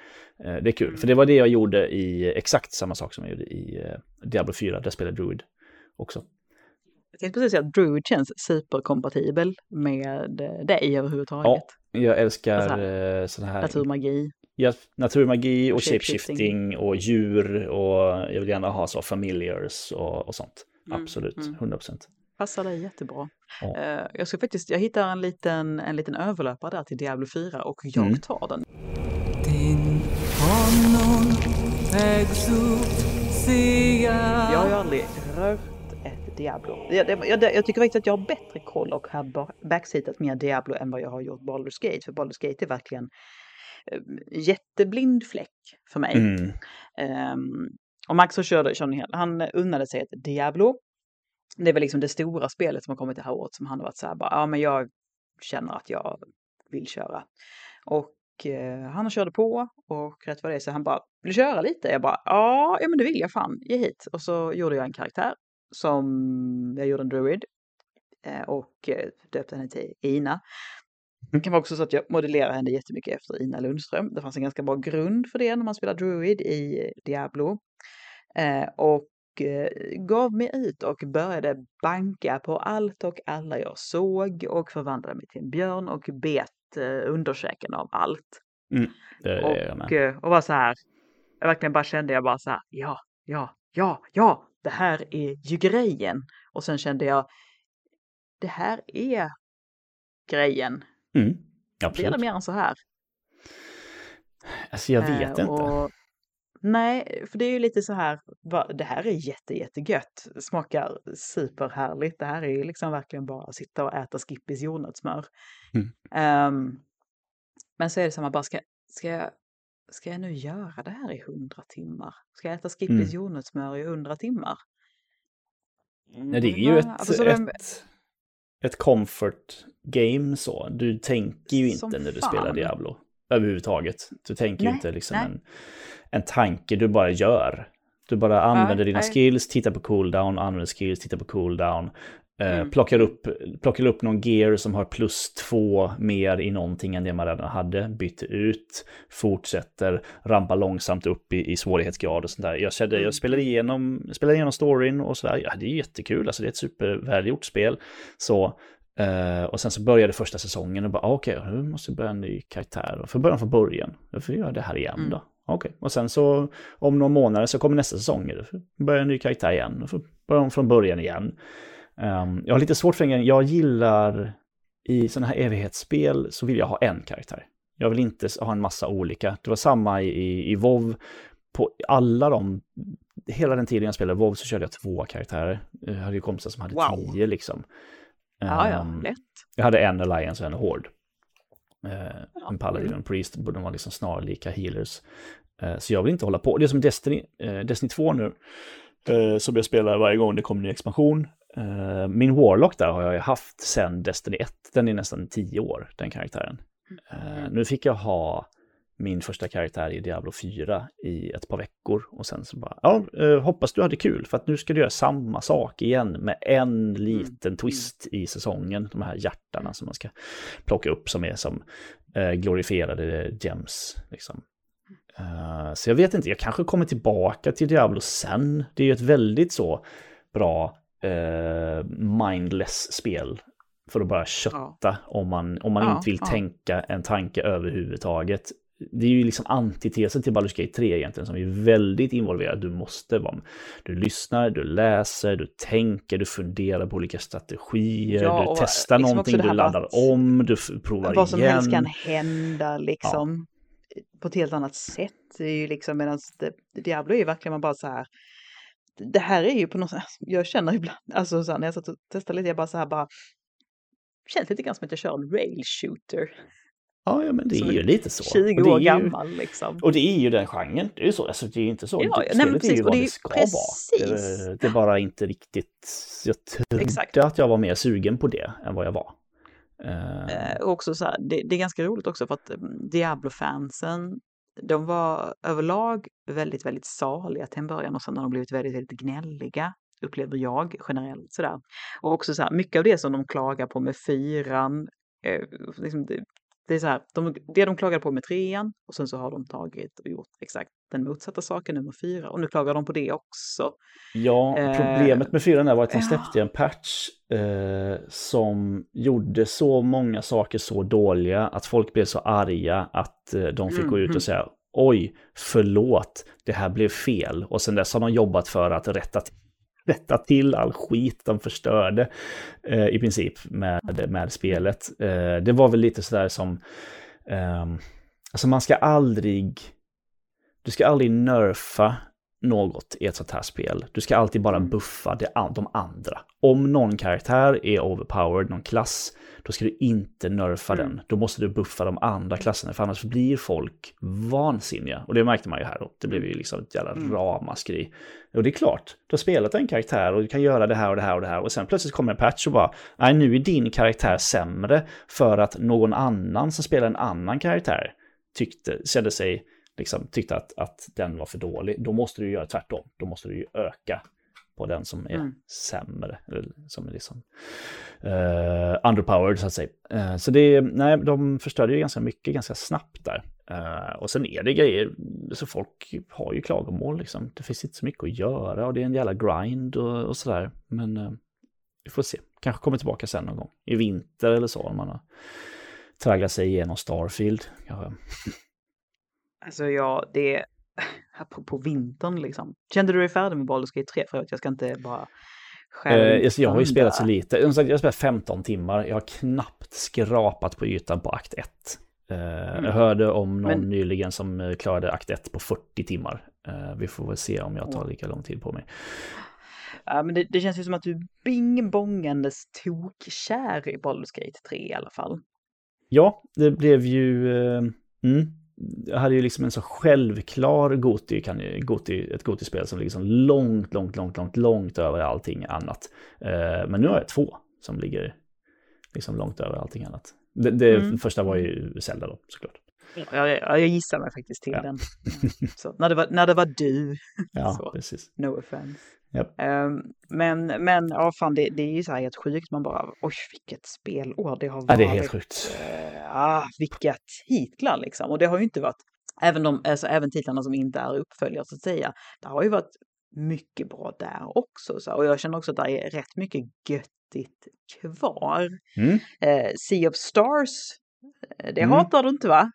Eh, det är kul, för det var det jag gjorde i exakt samma sak som jag gjorde i eh, Diablo 4, där spelade Druid också. Jag tänkte precis säga att Druid känns superkompatibel med dig överhuvudtaget. Jag älskar Alltså sådana här Naturmagi. Ja, naturmagi och shapeshifting och djur och jag vill gärna ha så familiars och, och sånt. Mm, Absolut, mm. 100 procent. Passar dig jättebra. Ja. Eh, jag ska faktiskt, jag hittar en liten, en liten överlöpare där till Diablo 4 och jag Mm. tar den. Jag har ju aldrig rört ett Diablo. Jag, jag, jag, tycker faktiskt att jag har bättre koll och har ba- backseatat mer Diablo än vad jag har gjort Baldur's Gate. För Baldur's Gate är verkligen eh, jätteblind fläck för mig. Mm. Ehm, och Max så körde, körde han, han unnade sig ett Diablo. Det är väl liksom det stora spelet som har kommit det här året som han har varit så här bara, ja men jag känner att jag vill köra. Och eh, han körde på och rätt vad det är så han bara, vill du köra lite? Jag bara, ja, ja men det vill jag fan, ge hit. Och så gjorde jag en karaktär som, jag gjorde en druid eh, och eh, döpte henne till Ina. Det kan vara också så att jag modellerar henne jättemycket efter Ina Lundström. Det fanns en ganska bra grund för det när man spelar druid i Diablo. Eh, och eh, gav mig ut och började banka på allt och alla jag såg och förvandlade mig till en björn och bet eh, underkäken av allt. Med. Och, eh, och var så här, jag verkligen bara kände jag bara så här, ja, ja, ja, ja, det här är ju grejen. Och sen kände jag, det här är grejen. Mm. Blir det Absolut. mer än så här? Alltså jag vet Eh, inte. och- nej, för det är ju lite så här, det här är jätte, jättegött. Smakar superhärligt. Det här är ju liksom verkligen bara att sitta och äta Skippys jordnötssmör. Mm. Ehm, men så är det samma, bara ska, ska, jag, ska jag nu göra det här i hundra timmar? Ska jag äta Skippys Mm. jordnötssmör i hundra timmar? Nej, det är ju ett, Alltså, ett, ett comfort game så. Du tänker ju Som inte när du fan. spelar Diablo överhuvudtaget. Du tänker ju Nej, inte liksom nej. en, en tanke, du bara gör. Du bara använder dina nej. skills, tittar på cooldown, använder skills, tittar på cooldown. Eh, Mm. plockar, upp, plockar upp någon gear som har plus två mer i någonting än det man redan hade. Byter ut, fortsätter, rampar långsamt upp i, i svårighetsgrad och sånt där. Jag, kände, Mm. jag spelade, igenom, spelade igenom storyn och sådär. Ja, det är jättekul, alltså det är ett supervälgjort spel. Så, eh, och sen så började första säsongen och bara, ah, okej, nu måste jag börja en ny karaktär. Och för början från början, jag får göra det här igen Mm. då. Okej, och sen så om några månader så kommer nästa säsong. Då får jag börja en ny karaktär igen. Då får jag börja om från början igen. Ehm, jag har lite svårt för en. Jag gillar i sådana här evighetsspel så vill jag ha en karaktär. Jag vill inte ha en massa olika. Det var samma i, i, i WoW. På alla de, hela den tiden jag spelade WoW så körde jag två karaktärer. Jag hade ju kompisar som hade Wow. tio liksom. Ja, ja, Ehm, lätt. jag hade en Alliance och en Horde. Eh, Ja, en Paladin mm. och en Priest, de var liksom snarlika healers. Eh, så jag vill inte hålla på. Det är som Destiny, eh, Destiny 2 nu, eh, som jag spelar varje gång det kommer en ny expansion. Eh, min Warlock där har jag ju haft sedan Destiny 1, den är nästan 10 år, den karaktären. Eh, nu fick jag ha min första karaktär i Diablo 4 i ett par veckor och sen så bara, ja, eh, hoppas du hade kul för att nu ska du göra samma sak igen med en liten twist i säsongen, de här hjärtarna som man ska plocka upp som är som glorifierade gems. Liksom. Så jag vet inte, jag kanske kommer tillbaka till Diablo sen. Det är ju ett väldigt så bra eh, mindless spel för att bara kötta om man, om man Ja, inte vill ja. tänka en tanke överhuvudtaget. Det är ju liksom antitesen till Baldur's Gate 3 egentligen som är väldigt involverad. Du måste vara, du lyssnar, du läser, du tänker, du funderar på olika strategier, Ja, du testar liksom någonting, du laddar att- om, du provar Vad som igen. helst kan hända liksom. På ett helt annat sätt. Det är ju liksom medan Diablo är ju verkligen man bara så här. Det här är ju på något sätt, jag känner ibland, alltså så här, när jag satt och testade lite, jag bara så här bara. Känns lite grann som att jag kör en rail shooter. Ja, ja, men det Som är ju lite så. 20 Och det är år ju- gammal liksom. Och det är ju den genren. Det är ju så. Alltså, det är ju inte så. Ja, Det- nej, men spelet är ju precis, och vad det är det ska precis. vara. Det, det är bara inte riktigt... Jag trodde Exakt. att jag var mer sugen på det än vad jag var. Och också så här, det, det är ganska roligt också för att mm, Diablo-fansen, de var överlag väldigt, väldigt saliga till en början och sen har de blivit väldigt, väldigt gnälliga, upplever jag generellt sådär. Och också så här, mycket av det som de klagar på med fyran, eh, liksom det, är så här, de, det de klagade på med trean och sen så har de tagit och gjort exakt den motsatta saken nummer fyra och nu klagar de på det också. Ja, Eh, problemet med fyran var att de ja. släppte en patch eh, som gjorde så många saker så dåliga att folk blev så arga att eh, de fick gå ut och säga oj, förlåt, det här blev fel. Och sen dess har de jobbat för att rätta till rätta till all skit de förstörde eh, i princip med, med spelet. Eh, det var väl lite sådär som, eh, alltså man ska aldrig, du ska aldrig nerfa något i ett sånt här spel. Du ska alltid bara buffa det, an- de andra. Om någon karaktär är overpowered, någon klass, då ska du inte nerfa den. Då måste du buffa de andra klasserna, för annars blir folk vansinniga. Och det märkte man ju här då. Det blev ju liksom ett jävla ramaskri. Och det är klart, du har spelat en karaktär och du kan göra det här och det här och det här. Och sen plötsligt kommer en patch och bara, nej nu är din karaktär sämre för att någon annan som spelar en annan karaktär tyckte, kände sig liksom tyckte att, att den var för dålig, då måste du göra tvärtom. Då måste du ju öka på den som är Mm. sämre, eller som är liksom uh, underpowered så att säga. Eh, så det, nej, de förstörde ju ganska mycket ganska snabbt där. Eh, och sen är det grejer, så folk har ju klagomål liksom. Det finns inte så mycket att göra och det är en jävla grind och, och sådär. Men eh, vi får se, kanske kommer tillbaka sen någon gång. I vinter eller så, om man har tragglat sig igenom Starfield. Kanske. Alltså ja, det är apropå vintern liksom. Kände du dig färdig med Baldur's Gate 3? För att jag ska inte bara Eh, din alltså, jag har ju spelat så lite. Jag har spelat 15 timmar. Jag har knappt skrapat på ytan på akt 1. Eh, Jag hörde om någon Men- nyligen som eh, klarade akt 1 på 40 timmar. Eh, Vi får väl se om jag tar lika lång tid på mig. Ja, men det, det känns ju som att du bing-bongandes tokkär i Baldur's Gate 3 i alla fall. Ja, det blev ju... eh, Mm, hade ju liksom en så självklar Goti, kan, Goti, ett Goti-spel som ligger så långt, långt, långt, långt, långt över allting annat. Eh, Men nu har jag två som ligger liksom långt över allting annat. Det, det Mm. första var ju Zelda då, såklart. Ja, jag, jag gissar mig faktiskt till Ja. den. Så, när, det var, när det var du, Ja, Så. precis. no offense. Japp. Ehm, men, men ja, fan, det, det är ju så här helt sjukt. Man bara, oj, vilket spelår det har varit. Ja, det är helt sjukt. Eh, ah, vilka titlar liksom. Och det har ju inte varit, även, de, alltså, även titlarna som inte är uppföljare så att säga, det har ju varit mycket bra där också. Så. Och jag känner också att det är rätt mycket göttigt kvar. Mm. Eh, sea of Stars, eh, det Mm. hatar du inte va?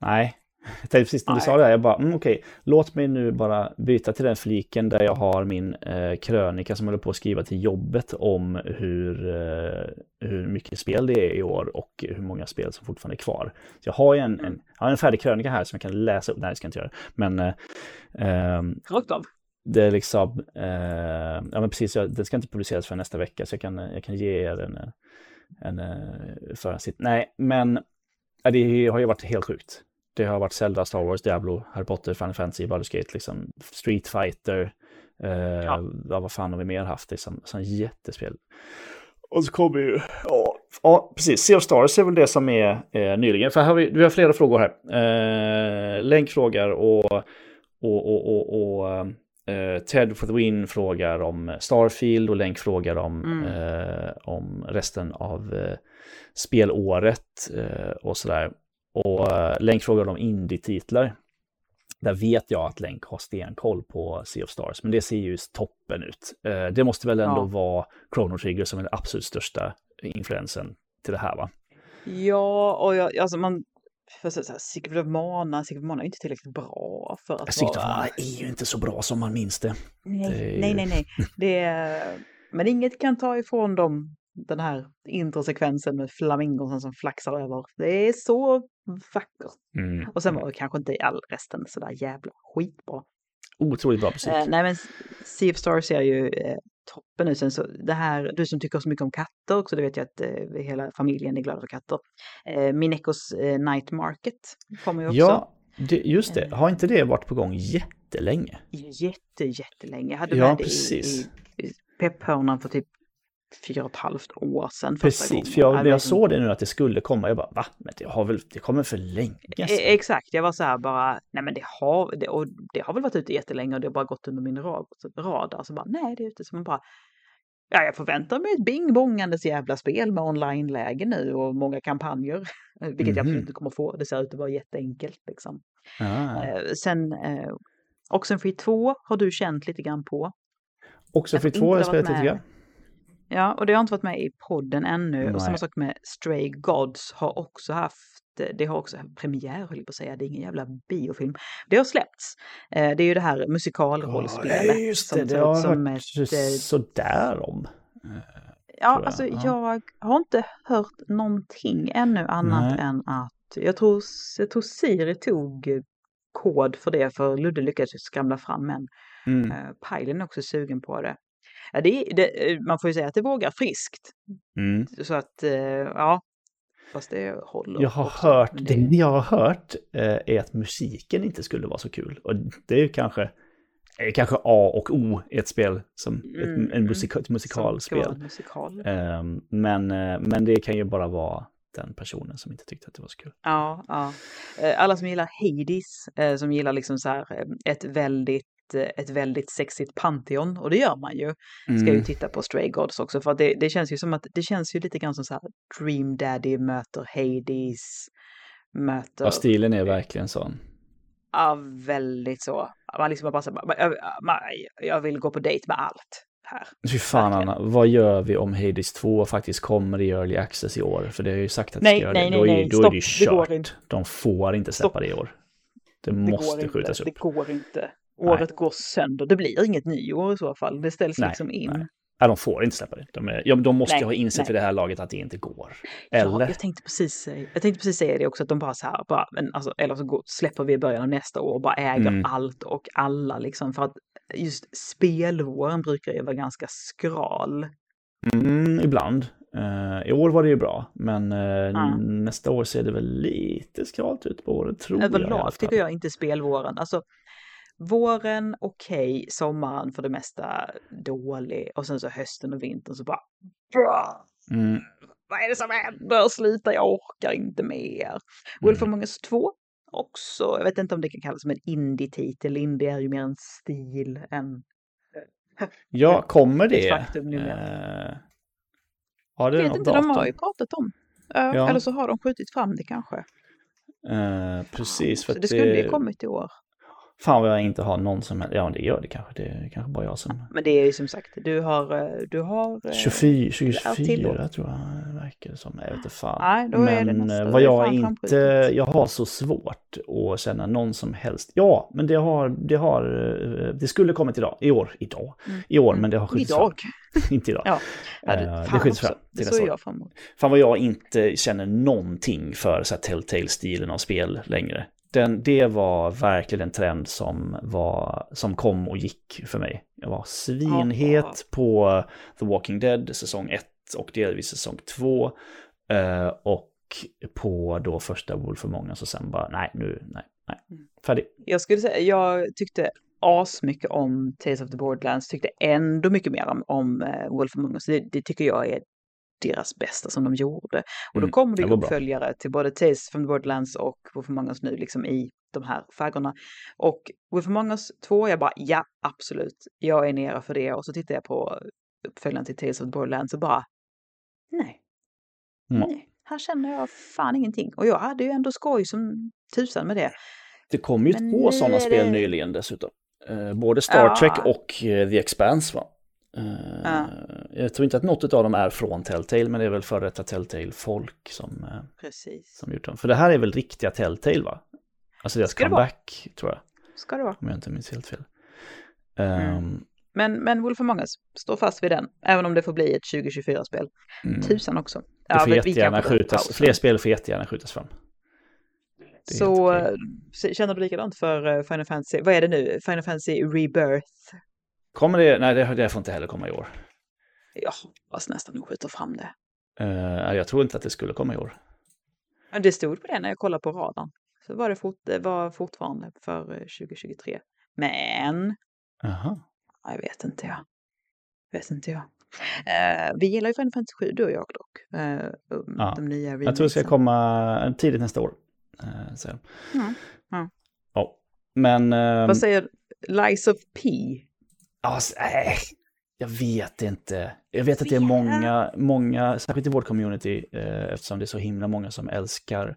Nej, Jag tänkte precis när du sa det här, jag bara, mm, okej, låt mig nu bara byta till den fliken där jag har min eh, krönika som håller på att skriva till jobbet om hur, eh, hur mycket spel det är i år och hur många spel som fortfarande är kvar. Så jag har ju en, en, jag har en färdig krönika här som jag kan läsa upp, nej det ska jag inte göra, men eh, ehm, Rakt av. det är liksom, eh, ja men precis, jag, den ska inte publiceras för nästa vecka så jag kan, jag kan ge er en, en, en förhandssit. Nej, men det har ju varit helt sjukt. Det har varit Zelda, Star Wars, Diablo, Harry Potter, Final Fantasy, Baldur's Gate, liksom Street Fighter, eh, ja. vad fan har vi mer haft, liksom, sån jättespel. Och så kommer ju, ja, ja precis, Sea of Stars är väl det som är eh, nyligen, för här har vi, vi har flera frågor här. Eh, Länk frågar och, och, och, och, och eh, Ted for the Win frågar om Starfield och Länk frågar om, Mm. eh, om resten av eh, spelåret eh, och sådär. Och eh, Länk frågar om indie-titlar. Där vet jag att Länk har stenkoll på Sea of Stars, men det ser ju toppen ut. Eh, det måste väl ändå Ja. vara Chrono Trigger som är den absolut största influensen till det här va? Ja, och jag, alltså man... Of Mana, of Mana är inte tillräckligt bra för att of vara... Mana är ju inte så bra som man minns det. Nej, det ju- nej, nej, nej. Det är... Men inget kan ta ifrån dem den här introsekvensen med flamingon som flaxar över. Det är så vackert. Mm. Och sen var det kanske inte all resten sådär jävla skitbra. Otroligt bra musik. Eh, nej men Sea of Stars är ju eh, toppen nu. Sen så det här, du som tycker så mycket om katter också, det vet jag att eh, hela familjen är glada för katter. Eh, Minekos eh, Night Market kommer ju också. Ja, det, just det. Har inte det varit på gång jättelänge? Jätte, jättelänge. Jag hade Ja, med det precis. i, i pepphörnan för typ fyra och ett halvt år sedan. Precis, för jag, när jag vet såg det nu att det skulle komma, jag bara va? Men det har väl, det kommer för länge E- sedan. Exakt, jag var så här bara, nej men det har, det, och det har väl varit ute jättelänge och det har bara gått under min rad, radar. Så bara, nej det är ute. Så man bara, ja jag förväntar mig ett bing-bongandes jävla spel med online-läge nu och många kampanjer. Vilket jag Mhm. absolut inte kommer få, det ser ut att vara jätteenkelt liksom. Ah. Eh, sen, eh, Oxenfree 2 har du känt lite grann på. Jag inte två har jag spelat lite grann. Ja, och det har inte varit med i podden ännu. Och Nej. samma sak med Stray Gods har också haft, det har också haft premiär höll jag på att säga, det är ingen jävla biofilm. Det har släppts. Eh, Det är ju det här musikalrollspelet. Ja, just det. som Det har jag som hört ett, eh, sådär om. Ja, tror jag. alltså Ja. jag har inte hört någonting ännu annat Nej. än att jag tror, jag tror Siri tog eh, kod för det för Ludde lyckades skramla fram en. Mm. Eh, Pajlen är också sugen på det. Ja, det, det, eh, man får ju säga att det vågar friskt. Mm. Så att, eh, ja. Fast det håller. Jag har också. hört, Men det jag har hört eh, är att musiken inte skulle vara så kul. Och det är ju kanske, är kanske A och O i ett spel som Mm, ett, en musika, ett musikalspel. Musikal. Ehm, men, men det kan ju bara vara den personen som inte tyckte att det var så kul. Ja, ja. Alla som gillar Hades, som gillar liksom så här ett väldigt ett väldigt sexigt Pantheon, och det gör man ju, ska ju Mm. titta på Stray Gods också, för det, det känns ju som att det känns ju lite grann som så här Dream Daddy möter Hades, möter... Ja, stilen är verkligen sån. Ja, väldigt så. Man liksom bara så här, jag, man- jag vill gå på dejt med allt här. Fy fan. Anna, vad gör vi om Hades 2 faktiskt kommer i Early Access i år? För det har ju sagt att det Nej, ska göra nej, det. nej, Då är, nej, då är det ju det kört. inte. De får inte släppa Stopp. det i år. Det Det måste skjutas upp. det går inte. Året går sönder, det blir inget nyår i så fall, det ställs Nej, liksom in. nej. Nej, de får inte släppa det. De, är, ja, de måste Nej, ha insett nej. vid det här laget att det inte går. Ja, Eller? jag tänkte precis jag tänkte precis säga det också, att de bara så här, bara, men alltså, eller så går, släpper vi i början av nästa år och bara äger Mm. allt och alla liksom, för att just spelvåren brukar ju vara ganska skral. Mm, ibland. Eh, I år var det ju bra, men eh, Ja. nästa år ser det väl lite skralt ut på året, tror jag i alla Överlag tycker jag inte spelvåren, alltså våren okej, sommaren för det mesta dålig och sen så hösten och vintern så bara. Mm. Vad är det som händer? Sluta, jag orkar inte mer. Wolf Mm. Among Us 2 också, jag vet inte om det kan kallas som en indie-titel. Indie är ju mer en stil än... Ja, kommer Ett det? faktum numera. Eh, har Jag det vet något inte, de datum? har ju pratat om. Ja, Ja. Eller så har de skjutit fram det kanske. Eh, precis, för Så det skulle ju det- kommit i år. Fan vad jag inte har någon som helst, ja det gör det kanske, det är kanske bara jag som... Men det är ju som sagt, du har, eh, du har... eh, 24, är tillåtet. 24 tror jag verkar det som, jag vet inte fan. Nej, då är det men nästa, eh, vad det jag inte, jag har så svårt att känna någon som helst. Ja, men det har, det har, eh, det skulle kommit idag, i år, idag, i år, men det har skjutits Mm. Idag. fram. inte idag. Ja, Eh, det, det fan skjuts också. fram till Det nästa år. Fan vad jag inte känner någonting för så här Telltale-stilen av spel längre. Den, det var verkligen en trend som, var, som kom och gick för mig. Jag var svinhet Ja. på The Walking Dead säsong 1 och delvis säsong 2. Eh, och på då första Wolf Among Us och sen bara nej, nu, nej, nej. Mm. Färdig. Jag skulle säga, jag tyckte asmycket om Tales of the Borderlands, tyckte ändå mycket mer om, om uh, Wolf Among Us. Det, det tycker jag är deras bästa som de gjorde. Och då Mm, kommer det det ju var bra. uppföljare till både Tales from the Borderlands och Wolf Among Us nu liksom i de här faggorna. Och Wolf Among Us 2, jag bara ja, absolut, jag är nere för det. Och så tittar jag på uppföljaren till Tales of the Borderlands och bara nej, Mm. nej, här känner jag fan ingenting. Och jag hade ju ändå skoj som tusan med det. Det kom ju Men två sådana är spel det- nyligen dessutom. Eh, både Star Ja. Trek och eh, The Expanse va? Eh, Ja. Jag tror inte att något av dem är från Telltale, men det är väl före detta Telltale-folk som, eh, Precis. som gjort dem. För det här är väl riktiga Telltale va? Alltså deras Ska comeback, tror jag. Ska det vara. Om jag inte minns helt fel. Mm. Ehm, Men, men Wolf Among Us, stå fast vid den. Även om det får bli ett 2024-spel. mm. Tusan också. Det får vi jättegärna skjutas, fler spel får jättegärna skjutas fram. Så eh, känner du likadant för eh, Final Fantasy? Vad är det nu? Final Fantasy Rebirth? Kommer det? Nej, det, det får inte heller komma i år. Jag hoppas nästan de skjuter fram det. Eh, jag tror inte att det skulle komma i år. Det stod på det när jag kollade på radarn. Så var det, fort, det var fortfarande för eh, 2023. Men, Jaha. jag vet inte jag. Vet inte jag. Eh, vi gillar ju Final Fantasy 7, du och jag dock. Eh, um, Ja, De nya Jag tror det ska komma tidigt nästa år. Eh, så. Mm, ja. Ja, men... ehm, Vad säger Lies of P? S- nej, jag vet inte. Jag vet att det är många, många, särskilt i vårt community, eh, eftersom det är så himla många som älskar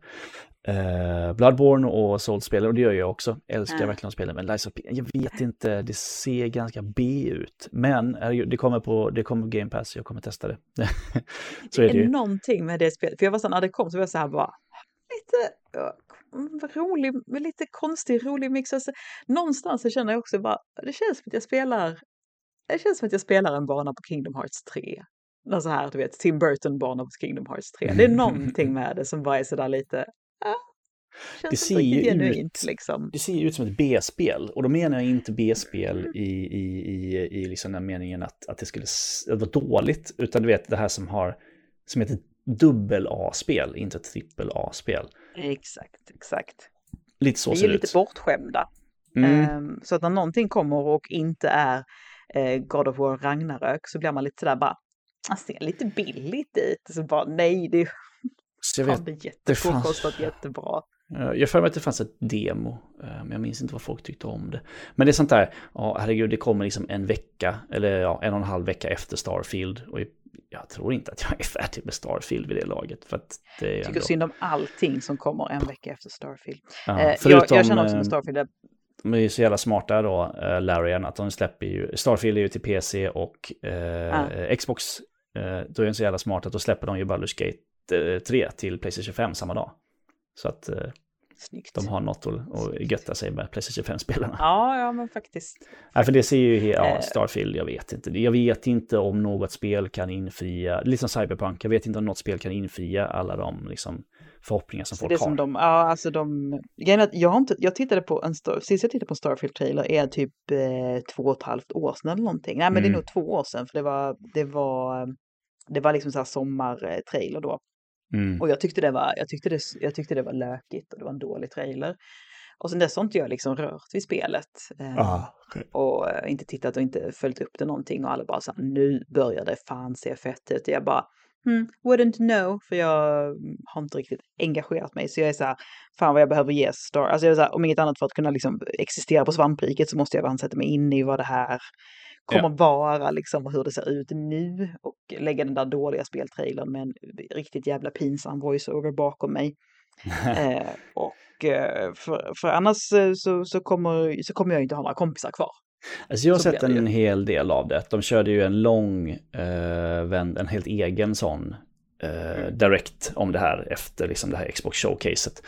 eh, Bloodborne och Souls-spel, och det gör jag också. Älskar Ja. verkligen spelen, men Lies of P, jag vet inte, det ser ganska B ut. Men herregud, det kommer på, det kommer på Game Pass, jag kommer testa det. så är det är ju. någonting med det spelet. För jag var så när det kom så var jag så här bara lite rolig, lite konstig, rolig mix. Alltså, någonstans så känner jag också bara, det känns som att jag spelar, det känns som att jag spelar en bana på Kingdom Hearts 3. Någon så här, du vet, Tim Burton-bana på Kingdom Hearts 3. Det är någonting med det som bara är sådär lite, ja, Det känns ser ju riktigt ut- genuint liksom. Det ser ju ut som ett B-spel. Och då menar jag inte B-spel i, i, i, i liksom den meningen att, att det skulle vara dåligt. Utan du vet det här som har som heter dubbel A-spel, inte trippel A-spel. Exakt, exakt. Lite så Vi ser är det lite ut. bortskämda. Mm. Ehm, så att när någonting kommer och inte är eh, God of War Ragnarök så blir man lite sådär bara, han ser lite billigt ut. Så bara nej, det är Så jag, fan vet, det är det fanns- jättebra. jag för mig att det fanns ett demo, eh, men jag minns inte vad folk tyckte om det. Men det är sånt där, ja herregud, det kommer liksom en vecka, eller ja, en och en halv vecka efter Starfield. Och jag tror inte att jag är färdig med Starfield vid det laget. För att det är Jag tycker ändå, synd om allting som kommer en vecka efter Starfield. ja, Eh, jag, förutom, jag känner också eh, med Starfield, att De är ju så jävla smarta då, uh, Larian, att de släpper ju, Starfield är ju till PC och eh, Ah. Xbox, eh, då är de så jävla smarta att då släpper de ju Baldur's Gate eh, 3 till Playstation 5 samma dag. Så att eh, snyggt. de har något att, att götta sig med Playstation 5-spelarna. Ja, ja men faktiskt. Nej, för det ser ju, ja, Eh. Starfield, jag vet inte. Jag vet inte om något spel kan infria, liksom Cyberpunk, jag vet inte om något spel kan infria alla de liksom, förhoppningar som Så folk det har. som de, ja alltså de, är jag har inte, jag tittade på en, sist jag tittade på en Starfield-trailer är typ eh, två och ett halvt år sedan eller någonting. Nej men det är Mm. nog två år sedan för det var, det var, det var liksom så här sommartrailer då. Mm. Och jag tyckte det var, jag tyckte det, jag tyckte det var lökigt och det var en dålig trailer. Och sen dess har inte jag liksom rört vid spelet. Eh, Ah, okej. och eh, inte tittat och inte följt upp det någonting och alla bara så här, nu börjar det fan se fett ut. Och jag bara, hmm, wouldn't know, för jag mm, har inte riktigt engagerat mig. Så jag är så här, fan vad jag behöver ge Star, alltså jag är så här, om inget annat för att kunna liksom existera på svampriket så måste jag bara sätta mig in i vad det här kommer vara, liksom hur det ser ut nu. Och lägga den där dåliga speltrailern med en riktigt jävla pinsam voiceover bakom mig. Eh, och eh, för, för annars eh, så, så, kommer, så kommer jag inte ha några kompisar kvar. Alltså jag har Så sett en hel del av det. De körde ju en lång, eh, vänd, en helt egen sån eh, Mm. direct om det här efter liksom det här Xbox showcaset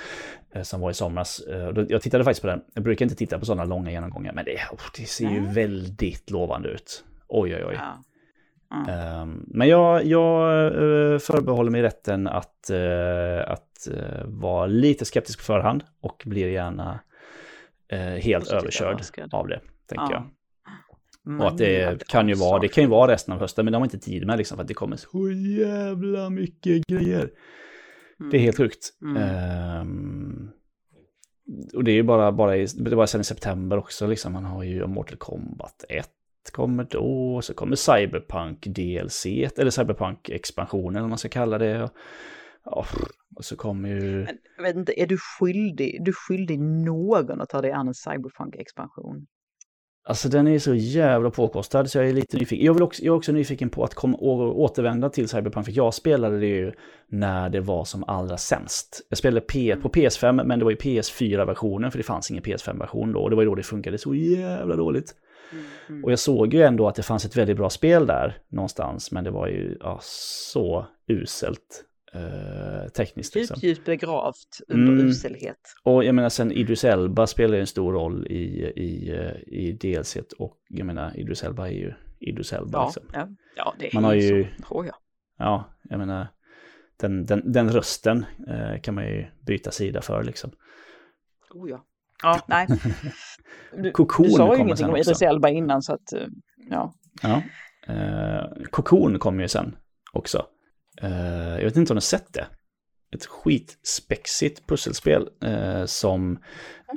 eh, som var i somras. Eh, jag tittade faktiskt på den. Jag brukar inte titta på sådana långa genomgångar, men det, oh, det ser ju Nej. väldigt lovande ut. Oj, oj, oj. Ja. Ehm, men jag, jag eh, förbehåller mig rätten att, eh, att eh, vara lite skeptisk på förhand och blir gärna helt överkörd av det, tänker jag. Men Och att det kan ju vara, det kan ju vara resten av hösten, men de har inte tid med liksom för att det kommer så jävla mycket grejer. Det är helt sjukt. Mm. Ehm, och det är ju bara, bara, i, det var sen i september också, liksom. man har ju Mortal Kombat 1 kommer då, så kommer Cyberpunk DLC, eller Cyberpunk-expansionen vad man ska kalla det. Och, ja, och så kommer ju... Men, inte, är du skyldig, du skyldig någon att ta dig an en cyberpunk-expansion? Alltså den är så jävla påkostad så jag är lite nyfiken. Jag, vill också, jag är också nyfiken på att komma å, återvända till Cyberpunk, för jag spelade det ju när det var som allra sämst. Jag spelade P, på PS5, men det var ju PS4-versionen, för det fanns ingen PS5-version då, och det var ju då det funkade så jävla dåligt. Och jag såg ju ändå att det fanns ett väldigt bra spel där någonstans, men det var ju ja, så uselt eh, tekniskt. Liksom. Djupt, begravt under Mm. uselhet. Och jag menar sen Idris Elba spelar ju en stor roll i, i, i DLC och jag menar Idris Elba är ju Idris Elba. Ja, Liksom. ja, ja, det är Man har ju- så. tror jag. Ja, jag menar den, den, den rösten eh, kan man ju byta sida för liksom. Oh, ja. ja, nej. Du, Cocoon du sa ju ingenting om. Idris Elba innan så att, eh, ja. Ja. Eh, Cocoon kommer ju sen också. Eh, jag vet inte om du har sett det. Ett skitspexigt pusselspel eh, som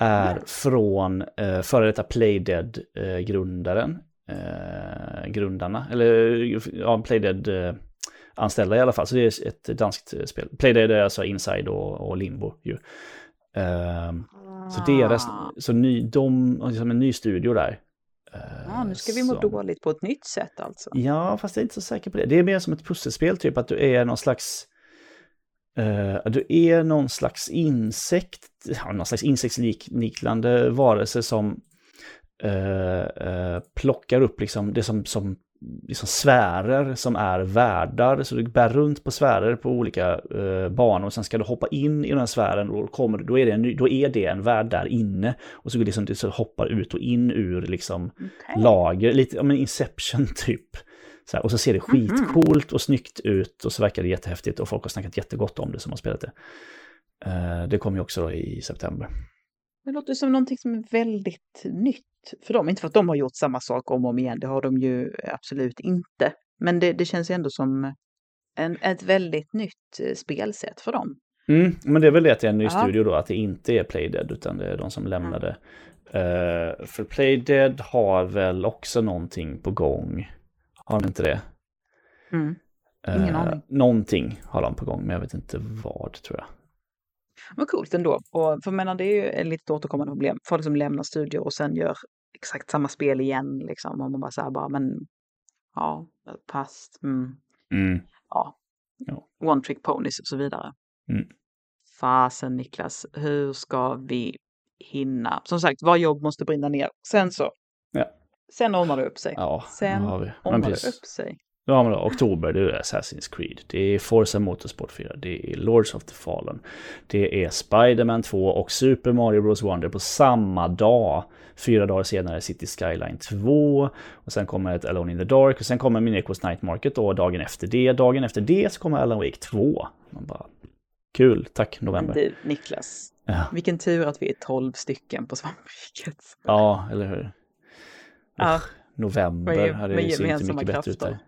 är från eh, före detta Playdead-grundaren. Eh, grundarna, eller ja, Playdead-anställda i alla fall. Så det är ett danskt spel. Playdead är alltså Inside och, och Limbo ju. Så deras, så ny, de liksom en ny studio där. Eh, Ja, nu ska vi må som- dåligt på ett nytt sätt alltså. Ja, fast jag är inte så säker på det. Det är mer som ett pusselspel, typ att du är någon slags... eh, du är någon slags insekt, ja, någon slags insektsliknande varelse som eh, eh, plockar upp liksom det som, som liksom sfärer som är världar. Så du bär runt på sfärer på olika eh, banor och sen ska du hoppa in i den här sfären och då, kommer, då, är det en, då är det en värld där inne. Och så, liksom, så hoppar ut och in ur liksom Okej. lager, lite ja, men Inception typ. Så här, och så ser det skitcoolt och snyggt ut och så verkar det jättehäftigt och folk har snackat jättegott om det som har spelat det. Eh, det kommer ju också i september. Det låter som någonting som är väldigt nytt för dem. Inte för att de har gjort samma sak om och om igen, det har de ju absolut inte. Men det, det känns ju ändå som en, ett väldigt nytt eh, spelsätt för dem. Mm, men det är väl det att det är en ny Ja. studio då, att det inte är Playdead utan det är de som lämnade. Eh, för Playdead har väl också någonting på gång. Har de inte det? Mm. Ingen Eh, aning. Någonting har de på gång, men jag vet inte vad tror jag. Vad coolt ändå. Och för menar, det är ju ett litet återkommande problem. Folk som lämnar studier och sen gör exakt samma spel igen liksom. Och man bara så här bara, men ja, pass. Mm. Mm. Ja. Ja. One trick ponies och så vidare. Mm. Fasen Niklas, hur ska vi hinna? Som sagt, var jobb måste brinna ner. Sen så. Ja. Sen ordnar det upp sig. Ja, Sen. Men ordnar det upp sig. Ja, men då, oktober, det är Assassin's Creed. Det är Forza Motorsport 4. Det är Lords of the Fallen. Det är Spider-Man 2 och Super Mario Bros. Wonder på samma dag. Fyra dagar senare City Skyline 2. Och sen kommer ett Alone in the Dark. Och sen kommer Minecos Night Market då dagen efter det. Dagen efter det så kommer Alan Wake 2. Man bara, kul, tack november. du Niklas, Ja. vilken tur att vi är tolv stycken på Svampriket. Ja, eller hur? Ja. November hade ju sett mycket bättre ut där.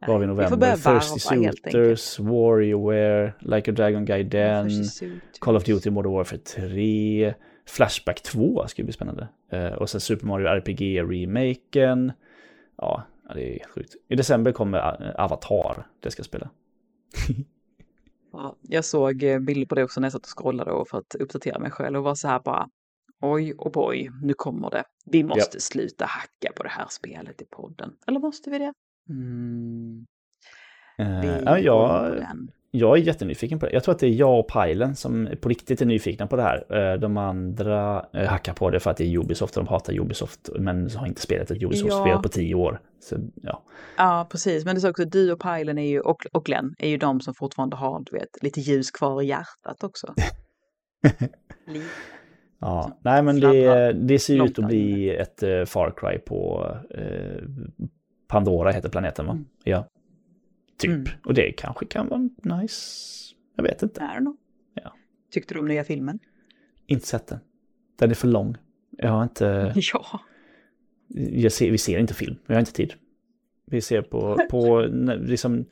Vad har vi i Vi november? börja Thirsty. Suitors, Warriorware, Like a Dragon Gaiden. Call of Duty Modern Warfare 3, Flashback 2 ska bli spännande. Eh, och sen Super Mario RPG-remaken. Ja, ja, det är sjukt. I december kommer eh, Avatar, det ska jag spela. Ja, jag såg eh, bilder på det också när jag satt och scrollade och för att uppdatera mig själv och var så här bara oj och boy, nu kommer det. Vi måste sluta hacka på det här spelet i podden. Eller måste vi det? Mm, vi ja, jag, jag är jättenyfiken på det. Jag tror att det är jag och Pilen som på riktigt är nyfikna på det här. Eh, de andra eh, hackar på det för att det är Ubisoft och de hatar Ubisoft. Men har inte spelat ett Ubisoft-spel Ja. på tio år. Så, ja. Ja, precis. Men det är så också, du och Pajlen är ju, och, och Glenn är ju de som fortfarande har du vet, lite ljus kvar i hjärtat också. Ja. Nej, men det, det ser ut att bli ett Far Cry på eh, Pandora heter planeten va? Mm. Ja. Typ. Mm. Och det kanske kan vara nice. Jag vet inte. Don't know. Ja. Tyckte du om nya filmen? Inte sett den. Den är för lång. Jag har inte... Ja. jag ser, vi ser inte film, vi har inte tid. Vi ser på, på liksom,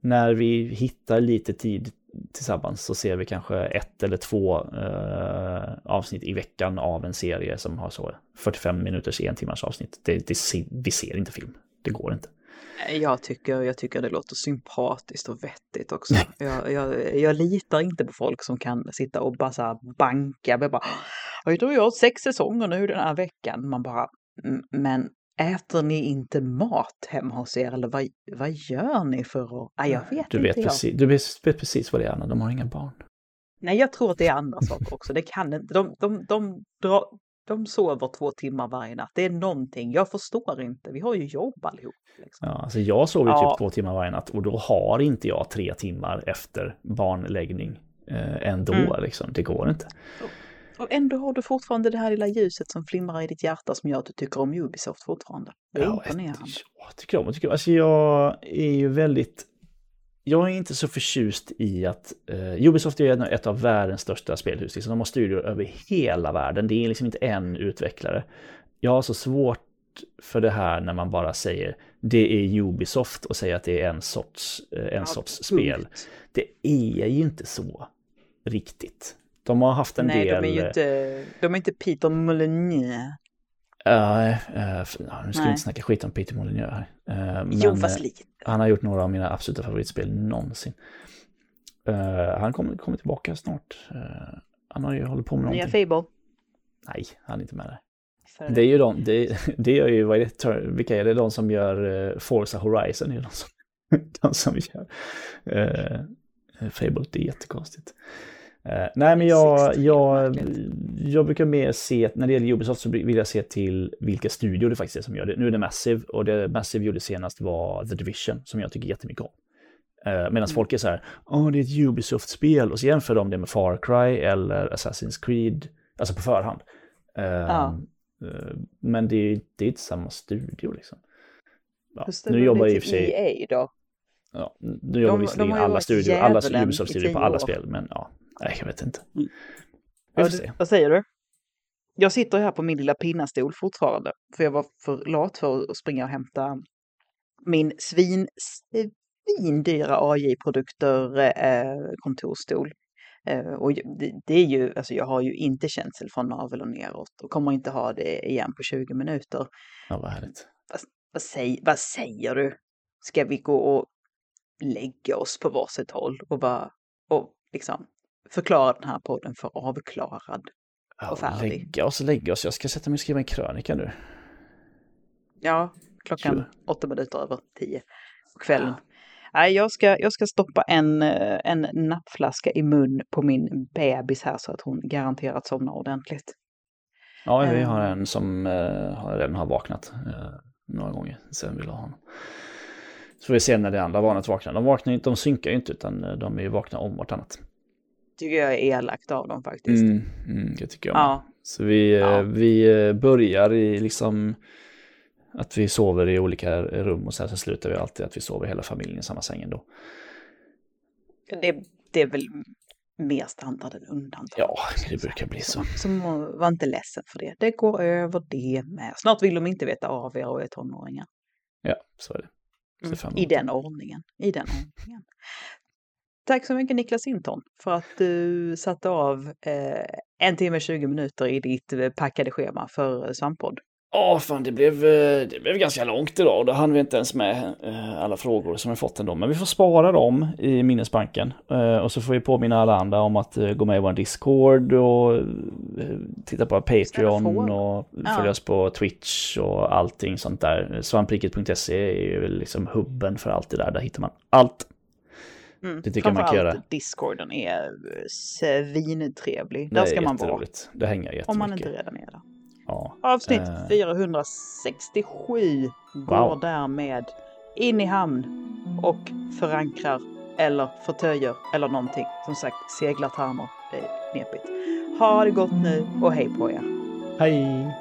när vi hittar lite tid tillsammans så ser vi kanske ett eller två eh, avsnitt i veckan av en serie som har så 45 minuters en timmars avsnitt. Det, det, vi ser inte film, det går inte. Jag tycker, jag tycker det låter sympatiskt och vettigt också. Jag, jag, jag litar inte på folk som kan sitta och bara så här banka. med Bara, jag tror jag har sex säsonger nu den här veckan. Man bara, "Mm, men äter ni inte mat hemma hos er? Eller vad, vad gör ni för att... Nej, jag vet Du inte. vet, jag. precis, du vet, precis vad det är, Anna, de har inga barn. Nej, jag tror att det är andra saker också. Det kan inte. De, de, de, drar, de sover två timmar varje natt. Det är någonting. Jag förstår inte. Vi har ju jobb allihop. Liksom. Ja, alltså jag sover Ja. typ två timmar varje natt och då har inte jag tre timmar efter barnläggning eh, ändå. Mm. Liksom. Det går inte. Och ändå har du fortfarande det här lilla ljuset som flimrar i ditt hjärta som gör att du tycker om Ubisoft fortfarande. Det är Ja, imponerande. Jag tycker om, jag tycker, alltså jag är ju väldigt, jag är inte så förtjust i att, eh, Ubisoft är ett av världens största spelhus, liksom, de har studior över hela världen, det är liksom inte en utvecklare. Jag har så svårt för det här när man bara säger det är Ubisoft och säger att det är en sorts, eh, en sorts spel. Det är ju inte så riktigt. De har haft en Nej, del... de är ju inte, de är inte Peter Molyneux. Eh, f- ja, nu ska vi Nej. inte snacka skit om Peter Molyneux här. Eh, Jo, men, fast eh, lite. Han har gjort några av mina absoluta favoritspel någonsin. Eh, han kommer, kommer tillbaka snart. Eh, han har ju hållit på med Nya någonting. Fable. Nej, han är inte med där. Det är ju de, det, det är ju, vad är det, vilka är det? De som gör uh, Forza Horizon är de som, de som gör uh, Fable. Det är jättekonstigt. Eh, nej, men jag, jag, jag brukar mer se, när det gäller Ubisoft så vill jag se till vilka studior det faktiskt är som gör det. Nu är det Massive och det Massive gjorde senast var The Division som jag tycker jättemycket om. Uh, Medan Mm. folk är så här, åh det är ett Ubisoft-spel och så jämför de det med Far Cry eller Assassin's Creed, alltså på förhand. Eh, Ja. eh, Men det är, det är inte samma studio liksom. Ja, nu jobbar du i och för sig, EA då? ja, nu jobbar visserligen alla studior, alla Ubisoft-studior på alla spel, men ja, nej jag vet inte. Vi Ja, du, vad säger du? Jag sitter här på min lilla pinnastol fortfarande. För jag var för lat för att springa och hämta min svin, svindyra AJ-produkter eh, kontorstol. Eh, och det, det är ju, alltså jag har ju inte känsel från navel och neråt och kommer inte ha det igen på 20 minuter. Ja, vad härligt. Vad, säg, vad säger du? Ska vi gå och lägga oss på varsitt håll och bara och liksom förklara den här podden för avklarad? Ja, Och färdig. lägga oss, lägga oss. Jag ska sätta mig och skriva en krönika nu. Ja, klockan Sure. åtta minuter över tio på kvällen. Nej, jag ska, jag ska stoppa en, eh, en nappflaska i mun på min bebis här så att hon garanterat somnar ordentligt. Ja, vi Ehm. har en som har- redan har vaknat eh, några gånger sen vi la honom. Så får vi se när det andra barnet vaknar. De vaknar inte, de synkar ju inte utan de är ju vakna om vartannat. Tycker jag är elakt av dem faktiskt. Mm, mm, det tycker jag. Ja, Så vi, eh, Ja. vi eh, börjar i liksom att vi sover i olika rum och sen så slutar vi alltid att vi sover hela familjen i samma säng ändå. det, det är väl mer standard än undantag. Ja, det brukar bli så. Så var inte ledsen för det. Det går över det med. Snart vill de inte veta av er och är tonåringar. Ja, så är det. Mm, I den ordningen. I den ordningen. Tack så mycket Niklas Hinton för att du satte av eh, en timme 20 minuter i ditt eh, packade schema för eh, Svamppodd. Ja, fan det blev, eh, det blev ganska långt idag och då hann vi inte ens med alla frågor som vi fått ändå. Men vi får spara dem i minnesbanken. Och så får vi påminna alla andra om att gå med i vår Discord och titta på Patreon och Ja. följa oss på Twitch och allting sånt där. Svampriket.se är ju liksom hubben för allt det där. Där hittar man allt. Mm. Det tycker jag man kan Framförallt göra. Discorden är eh, svintrevlig. Det Där är ska man vara. Det hänger jättemycket. Om man inte redan är där. Ja. Avsnitt Eh. 467 går Wow. därmed in i hamn och förankrar eller förtöjer eller någonting. Som sagt, seglartermer, det är knepigt. Ha det gott nu och hej på er! Hej!